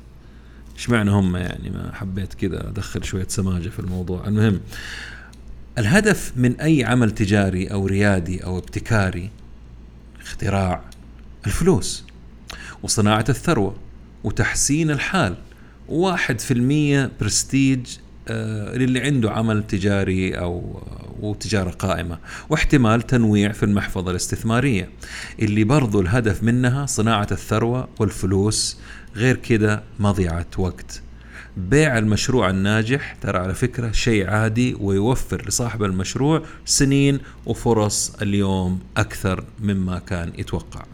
اشمعنى هم يعني؟ ما حبيت كذا أدخل شوية سماجة في الموضوع. المهم الهدف من أي عمل تجاري أو ريادي أو ابتكاري اختراع الفلوس وصناعة الثروة وتحسين الحال. واحد في المية برستيج آه للي عنده عمل تجاري أو وتجارة قائمة. واحتمال تنويع في المحفظة الاستثمارية. اللي برضو الهدف منها صناعة الثروة والفلوس غير كده مضيعة وقت. بيع المشروع الناجح ترى على فكرة شيء عادي ويوفر لصاحب المشروع سنين وفرص اليوم أكثر مما كان يتوقع.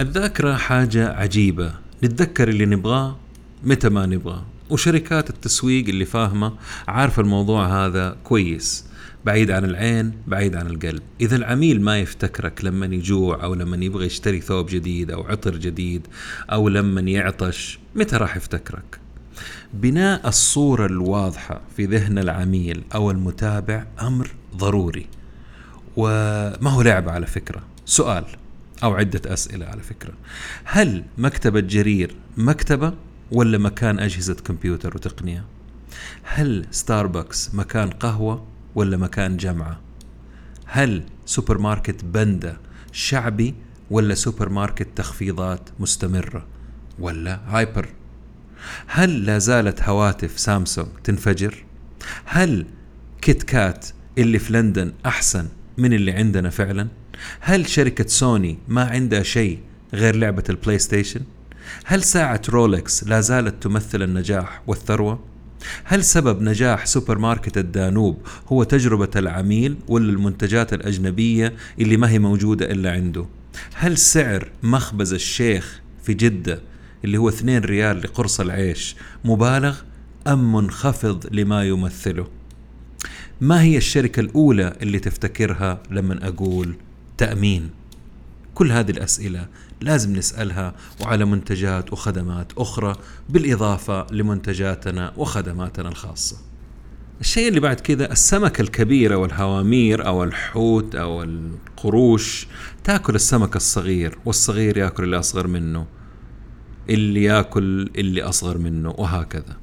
الذاكرة حاجة عجيبة. نتذكر اللي نبغاه متى ما نبغاه. وشركات التسويق اللي فاهمة عارفة الموضوع هذا كويس. بعيد عن العين بعيد عن القلب. إذا العميل ما يفتكرك لما يجوع أو لما يبغى يشتري ثوب جديد أو عطر جديد أو لما يعطش متى راح يفتكرك؟ بناء الصورة الواضحة في ذهن العميل أو المتابع أمر ضروري. وما هو لعبة على فكرة؟ سؤال أو عدة أسئلة على فكرة. هل مكتبة جرير مكتبة؟ ولا مكان أجهزة كمبيوتر وتقنية؟ هل ستاربكس مكان قهوة ولا مكان جمعة؟ هل سوبر ماركت بندا شعبي ولا سوبر ماركت تخفيضات مستمرة ولا hyper؟ هل لا زالت هواتف سامسونج تنفجر؟ هل Kit Kat اللي في لندن أحسن من اللي عندنا فعلا؟ هل شركة سوني ما عندها شيء غير لعبة ال PlayStation؟ هل ساعة رولكس لا زالت تمثل النجاح والثروة؟ هل سبب نجاح سوبر ماركت الدانوب هو تجربة العميل ولا المنتجات الأجنبية اللي ما هي موجودة إلا عنده؟ هل سعر مخبز الشيخ في جدة اللي هو 2 ريال لقرص العيش مبالغ أم منخفض لما يمثله؟ ما هي الشركة الأولى اللي تفتكرها لما أقول تأمين؟ كل هذه الأسئلة لازم نسألها وعلى منتجات وخدمات أخرى بالإضافة لمنتجاتنا وخدماتنا الخاصة. الشيء اللي بعد كذا السمكة الكبيرة والهوامير أو الحوت أو القروش تأكل السمك الصغير والصغير يأكل اللي أصغر منه اللي يأكل اللي أصغر منه وهكذا.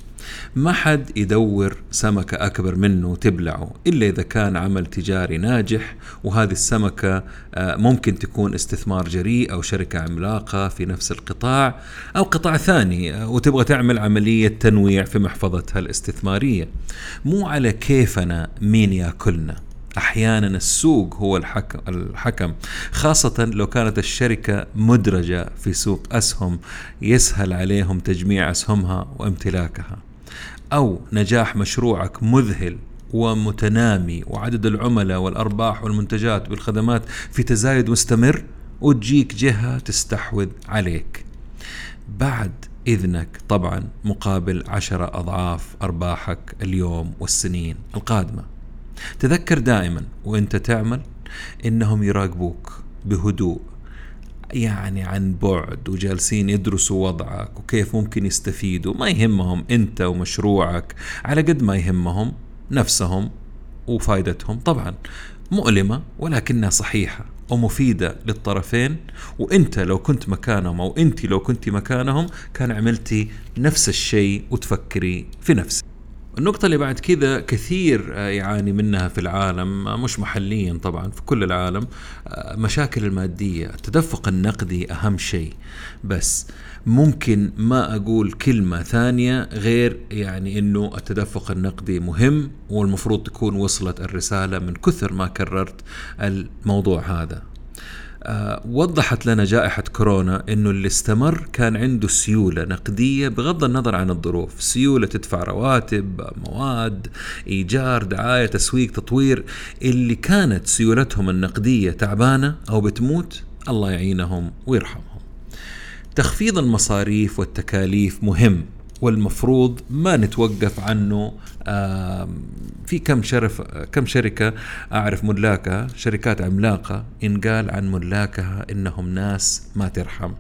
ما حد يدور سمكة أكبر منه وتبلعه إلا إذا كان عمل تجاري ناجح وهذه السمكة آه، ممكن تكون استثمار جريء أو شركة عملاقة في نفس القطاع أو قطاع ثاني آه، وتبغى تعمل عملية تنويع في محفظتها الاستثمارية. مو على كيفنا مين ياكلنا. أحيانا السوق هو الحكم الحكم. خاصة لو كانت الشركة مدرجة في سوق أسهم يسهل عليهم تجميع أسهمها وامتلاكها. أو نجاح مشروعك مذهل ومتنامي وعدد العملاء والأرباح والمنتجات والخدمات في تزايد مستمر وتجيك جهة تستحوذ عليك. بعد إذنك طبعا مقابل عشرة أضعاف أرباحك اليوم والسنين القادمة. تذكر دائما وإنت تعمل إنهم يراقبوك بهدوء يعني عن بعد وجالسين يدرسوا وضعك وكيف ممكن يستفيدوا. ما يهمهم انت ومشروعك على قد ما يهمهم نفسهم وفائدتهم طبعا مؤلمة ولكنها صحيحة ومفيدة للطرفين وانت لو كنت مكانهم أو انت لو كنت مكانهم كان عملتي نفس الشيء وتفكري في نفسك. النقطة اللي بعد كذا كثير آه، يعاني منها في العالم آه، مش محليا طبعا في كل العالم آه، مشاكل المادية التدفق النقدي أهم شيء. بس ممكن ما أقول كلمة ثانية غير يعني أنه التدفق النقدي مهم والمفروض تكون وصلت الرسالة من كثر ما كررت الموضوع هذا. وضحت لنا جائحة كورونا أنه اللي استمر كان عنده سيولة نقدية بغض النظر عن الظروف. سيولة تدفع رواتب مواد إيجار دعاية تسويق تطوير. اللي كانت سيولتهم النقدية تعبانة أو بتموت الله يعينهم ويرحمهم. تخفيض المصاريف والتكاليف مهم. والمفروض ما نتوقف عنه. في كم شرف كم شركة أعرف ملاكها شركات عملاقة إن قال عن ملاكها إنهم ناس ما ترحم.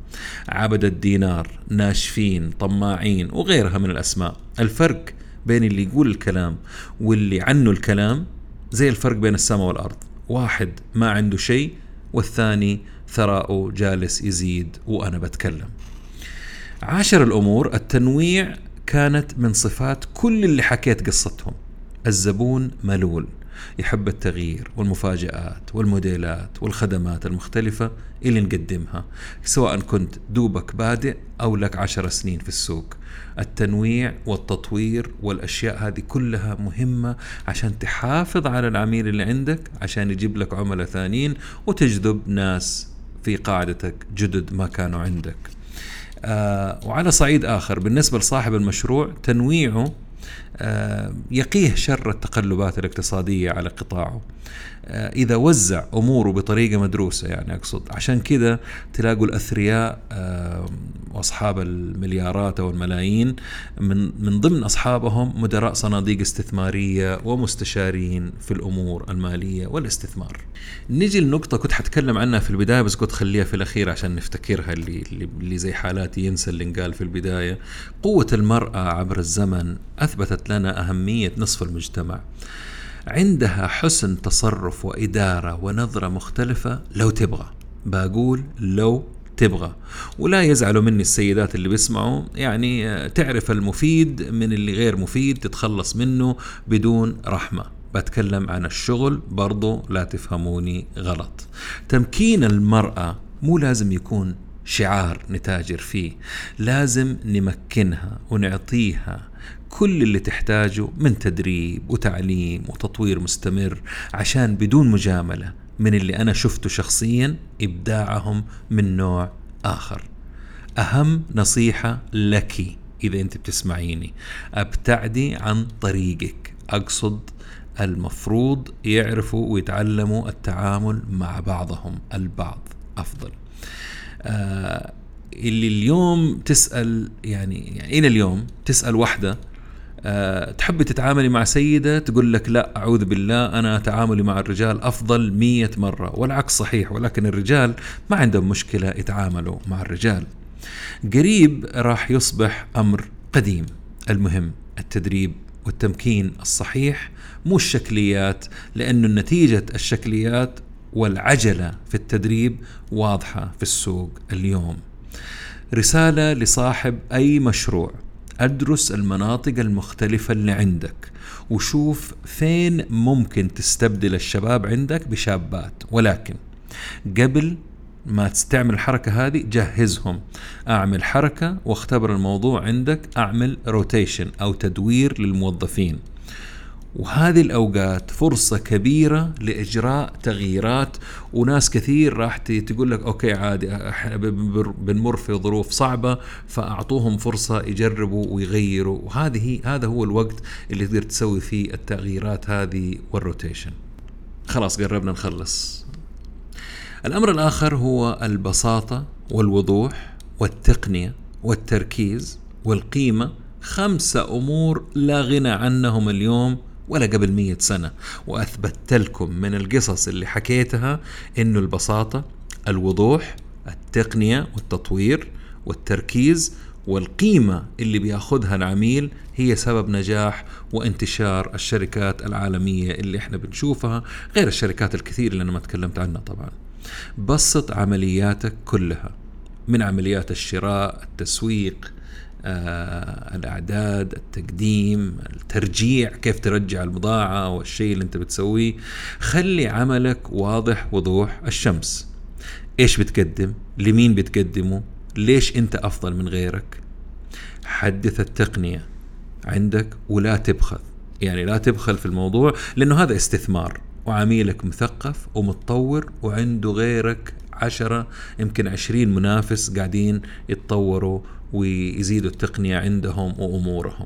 عبد الدينار ناشفين طماعين وغيرها من الأسماء. الفرق بين اللي يقول الكلام واللي عنه الكلام زي الفرق بين السماء والأرض. واحد ما عنده شيء والثاني ثراؤه جالس يزيد وأنا بتكلم. عاشر الأمور التنويع كانت من صفات كل اللي حكيت قصتهم. الزبون ملول يحب التغيير والمفاجآت والموديلات والخدمات المختلفة اللي نقدمها سواء كنت دوبك بادئ أو لك عشر سنين في السوق. التنويع والتطوير والأشياء هذه كلها مهمة عشان تحافظ على العميل اللي عندك عشان يجيب لك عملاء ثانيين وتجذب ناس في قاعدتك جدد ما كانوا عندك. آه وعلى صعيد آخر بالنسبة لصاحب المشروع تنويعه آه يقيه شر التقلبات الاقتصادية على قطاعه. إذا وزع أموره بطريقة مدروسة يعني أقصد عشان كذا تلاقوا الأثرياء آه، وأصحاب المليارات أو الملايين من من ضمن أصحابهم مدراء صناديق استثمارية ومستشارين في الأمور المالية والاستثمار. نجي لنقطة كنت حتكلم عنها في البداية بس قلت خليها في الأخير عشان نفتكرها اللي اللي زي حالاتي ينسى اللي انقال في البداية. قوة المرأة عبر الزمن أثبتت لنا أهمية نصف المجتمع. عندها حسن تصرف وإدارة ونظرة مختلفة لو تبغى. بقول لو تبغى. ولا يزعلوا مني السيدات اللي بيسمعوا يعني آه، تعرف المفيد من اللي غير مفيد تتخلص منه بدون رحمة. بتكلم عن الشغل برضو لا تفهموني غلط. تمكين المرأة مو لازم يكون شعار نتاجر فيه لازم نمكنها ونعطيها كل اللي تحتاجه من تدريب وتعليم وتطوير مستمر عشان بدون مجاملة من اللي أنا شفته شخصيا إبداعهم من نوع آخر. أهم نصيحة لك إذا أنت بتسمعيني أبتعدي عن طريقك أقصد المفروض يعرفوا ويتعلموا التعامل مع بعضهم البعض أفضل. آه اللي اليوم تسأل يعني, يعني إلى اليوم تسأل واحدة أه تحبي تتعاملي مع سيدة تقول لك لا أعوذ بالله أنا تعاملي مع الرجال أفضل مية مرة والعكس صحيح ولكن الرجال ما عندهم مشكلة يتعاملوا مع الرجال. قريب راح يصبح أمر قديم. المهم التدريب والتمكين الصحيح مو الشكليات لأنه نتيجة الشكليات والعجلة في التدريب واضحة في السوق اليوم. رسالة لصاحب أي مشروع. أدرس المناطق المختلفة اللي عندك وشوف فين ممكن تستبدل الشباب عندك بشابات. ولكن قبل ما تستعمل الحركة هذه جهزهم. أعمل حركة واختبر الموضوع عندك أعمل روتيشن أو تدوير للموظفين. وهذه الأوقات فرصة كبيرة لإجراء تغييرات. وناس كثير راح تقول لك okay عادي بنمر في ظروف صعبة فأعطوهم فرصة يجربوا ويغيروا. وهذه هذا هو الوقت اللي تقدر تسوي فيه التغييرات هذه وال rotation. خلاص قربنا نخلص. الأمر الآخر هو البساطة والوضوح والتقنية والتركيز والقيمة. خمسة أمور لا غنى عنهم اليوم. ولا قبل مية سنة وأثبتت لكم من القصص اللي حكيتها إنه البساطة الوضوح التقنية والتطوير والتركيز والقيمة اللي بياخذها العميل هي سبب نجاح وانتشار الشركات العالمية اللي إحنا بنشوفها غير الشركات الكثير اللي أنا ما تكلمت عنها طبعا. بسط عملياتك كلها من عمليات الشراء التسويق آه، الأعداد التقديم الترجيع كيف ترجع البضاعة أو الشيء اللي أنت بتسويه. خلي عملك واضح وضوح الشمس. إيش بتقدم؟ لمين بتقدمه؟ ليش أنت أفضل من غيرك؟ حدث التقنية عندك ولا تبخل. يعني لا تبخل في الموضوع لأنه هذا استثمار. وعميلك مثقف ومتطور وعنده غيرك عشرة يمكن عشرين منافس قاعدين يتطوروا ويزيدوا التقنية عندهم وأمورهم.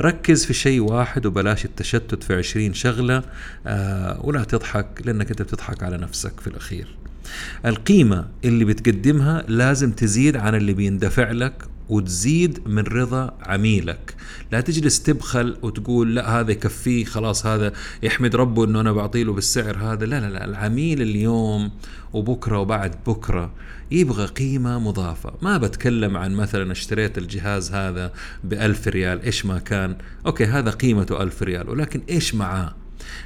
ركز في شيء واحد وبلاش التشتت في عشرين شغلة آه ولا تضحك لأنك أنت بتضحك على نفسك في الأخير. القيمة اللي بتقدمها لازم تزيد عن اللي بيندفع لك وتزيد من رضا عميلك. لا تجلس تبخل وتقول لا هذا يكفيه خلاص هذا يحمد ربه إنه أنا بعطيله بالسعر هذا. لا لا لا العميل اليوم وبكرة وبعد بكرة يبغى قيمة مضافة. ما بتكلم عن مثلا اشتريت الجهاز هذا بألف ريال إيش ما كان. okay هذا قيمته ألف ريال ولكن إيش معاه؟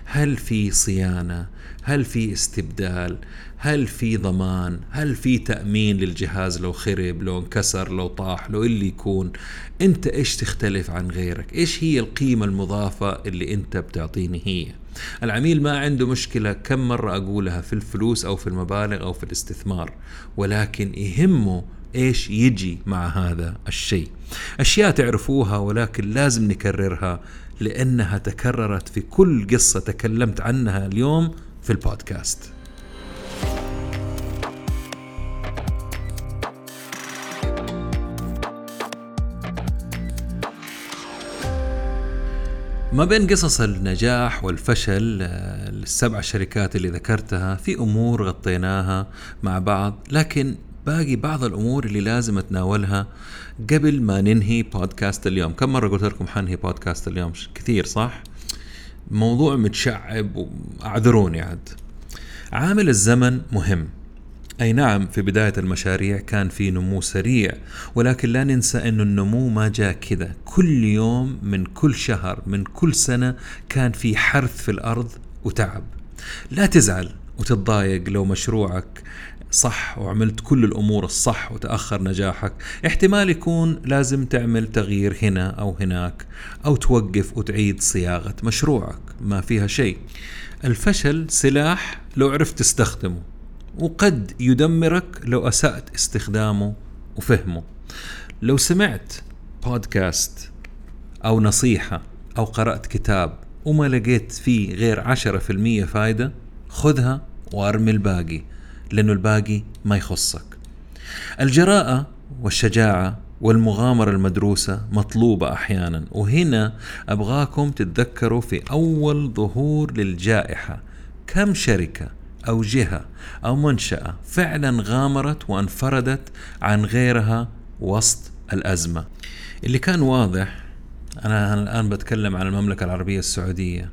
هل في صيانة؟ هل في استبدال؟ هل في ضمان؟ هل في تأمين للجهاز لو خرب لو انكسر لو طاح لو اللي يكون؟ انت إيش تختلف عن غيرك؟ إيش هي القيمة المضافة اللي انت بتعطيني هي؟ العميل ما عنده مشكلة كم مرة أقولها في الفلوس أو في المبالغ أو في الاستثمار ولكن يهمه إيش يجي مع هذا الشيء. أشياء تعرفوها ولكن لازم نكررها لأنها تكررت في كل قصة تكلمت عنها اليوم في البودكاست. ما بين قصص النجاح والفشل آه، السبع شركات اللي ذكرتها في أمور غطيناها مع بعض لكن باقي بعض الأمور اللي لازم أتناولها قبل ما ننهي بودكاست اليوم. كم مرة قلت لكم حنهي بودكاست اليوم؟ كثير صح؟ موضوع متشعب وأعذروني عاد. عامل الزمن مهم. أي نعم في بداية المشاريع كان في نمو سريع ولكن لا ننسى أن النمو ما جاء كذا. كل يوم من كل شهر من كل سنة كان في حرث في الأرض وتعب. لا تزعل وتتضايق لو مشروعك صح وعملت كل الأمور الصح وتأخر نجاحك. احتمال يكون لازم تعمل تغيير هنا أو هناك أو توقف وتعيد صياغة مشروعك. ما فيها شيء. الفشل سلاح لو عرفت تستخدمه وقد يدمرك لو أسأت استخدامه وفهمه. لو سمعت بودكاست أو نصيحة أو قرأت كتاب وما لقيت فيه غير عشرة في المية فايدة خذها وارمي الباقي. لأنه الباقي ما يخصك. الجراءة والشجاعة والمغامرة المدروسة مطلوبة أحيانا وهنا أبغاكم تتذكروا في أول ظهور للجائحة. كم شركة أو جهة أو منشأة فعلا غامرت وانفردت عن غيرها وسط الأزمة؟ اللي كان واضح أنا الآن بتكلم عن المملكة العربية السعودية.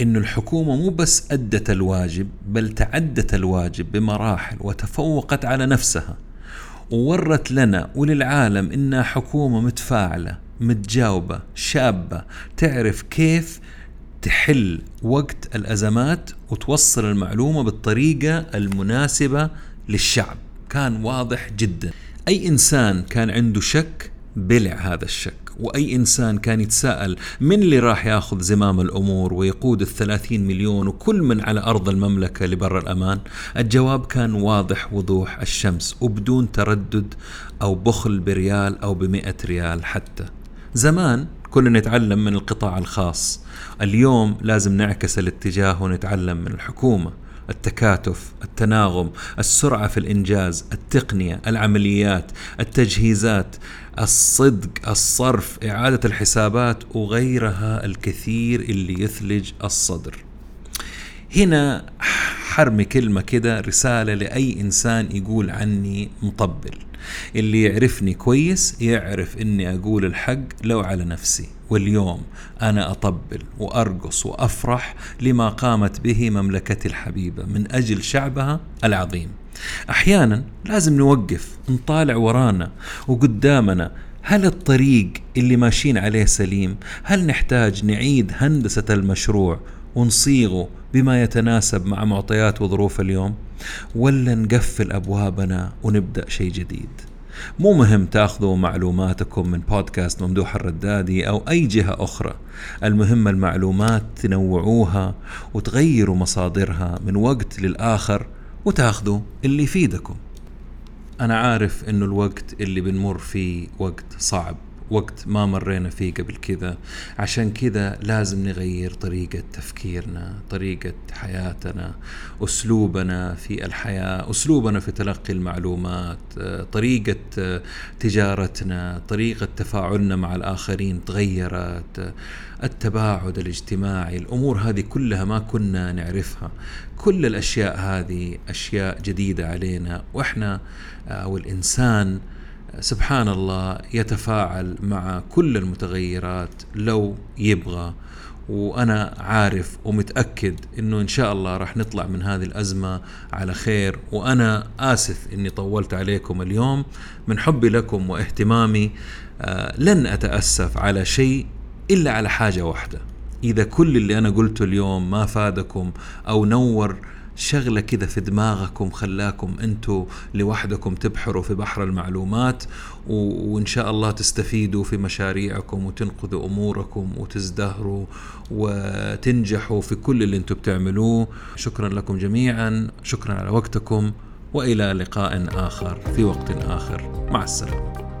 إن الحكومة مو بس أدت الواجب بل تعدت الواجب بمراحل وتفوقت على نفسها. وورت لنا وللعالم إنها حكومة متفاعلة متجاوبة شابة تعرف كيف تحل وقت الأزمات وتوصل المعلومة بالطريقة المناسبة للشعب. كان واضح جدا. أي إنسان كان عنده شك بلع هذا الشك. وأي إنسان كان يتساءل من اللي راح ياخذ زمام الأمور ويقود الثلاثين مليون وكل من على أرض المملكة لبر الأمان؟ الجواب كان واضح وضوح الشمس وبدون تردد أو بخل بريال أو بمئة ريال حتى. زمان كنا نتعلم من القطاع الخاص اليوم لازم نعكس الاتجاه ونتعلم من الحكومة. التكاتف التناغم السرعة في الإنجاز التقنية العمليات التجهيزات الصدق الصرف إعادة الحسابات وغيرها الكثير اللي يثلج الصدر. هنا حرمي كلمة كده رسالة لأي إنسان يقول عني مطبل. اللي يعرفني كويس يعرف إني أقول الحق لو على نفسي. واليوم أنا أطبل وأرقص وأفرح لما قامت به مملكتي الحبيبة من أجل شعبها العظيم. أحيانا لازم نوقف نطالع ورانا وقدامنا هل الطريق اللي ماشيين عليه سليم؟ هل نحتاج نعيد هندسة المشروع ونصيغه بما يتناسب مع معطيات وظروف اليوم؟ ولا نقفل أبوابنا ونبدأ شيء جديد؟ مو مهم تاخذوا معلوماتكم من بودكاست ممدوح الردادي أو أي جهة أخرى. المهم المعلومات تنوعوها وتغيروا مصادرها من وقت للآخر وتاخذوا اللي يفيدكم. أنا عارف إنه الوقت اللي بنمر فيه وقت صعب. وقت ما مرينا فيه قبل كذا. عشان كذا لازم نغير طريقة تفكيرنا طريقة حياتنا أسلوبنا في الحياة أسلوبنا في تلقي المعلومات طريقة تجارتنا طريقة تفاعلنا مع الآخرين تغيرت التباعد الاجتماعي الأمور هذه كلها ما كنا نعرفها. كل الأشياء هذه أشياء جديدة علينا وإحنا أو الإنسان سبحان الله يتفاعل مع كل المتغيرات لو يبغى. وأنا عارف ومتأكد إنه إن شاء الله راح نطلع من هذه الأزمة على خير. وأنا آسف إني طولت عليكم اليوم. من حبي لكم واهتمامي آه لن أتأسف على شيء إلا على حاجة واحدة. إذا كل اللي أنا قلته اليوم ما فادكم أو نور شغلة كذا في دماغكم خلاكم أنتوا لوحدكم تبحروا في بحر المعلومات و... وإن شاء الله تستفيدوا في مشاريعكم وتنقذوا أموركم وتزدهروا وتنجحوا في كل اللي أنتوا بتعملوه. شكرا لكم جميعا شكرا على وقتكم وإلى لقاء آخر في وقت آخر. مع السلامة.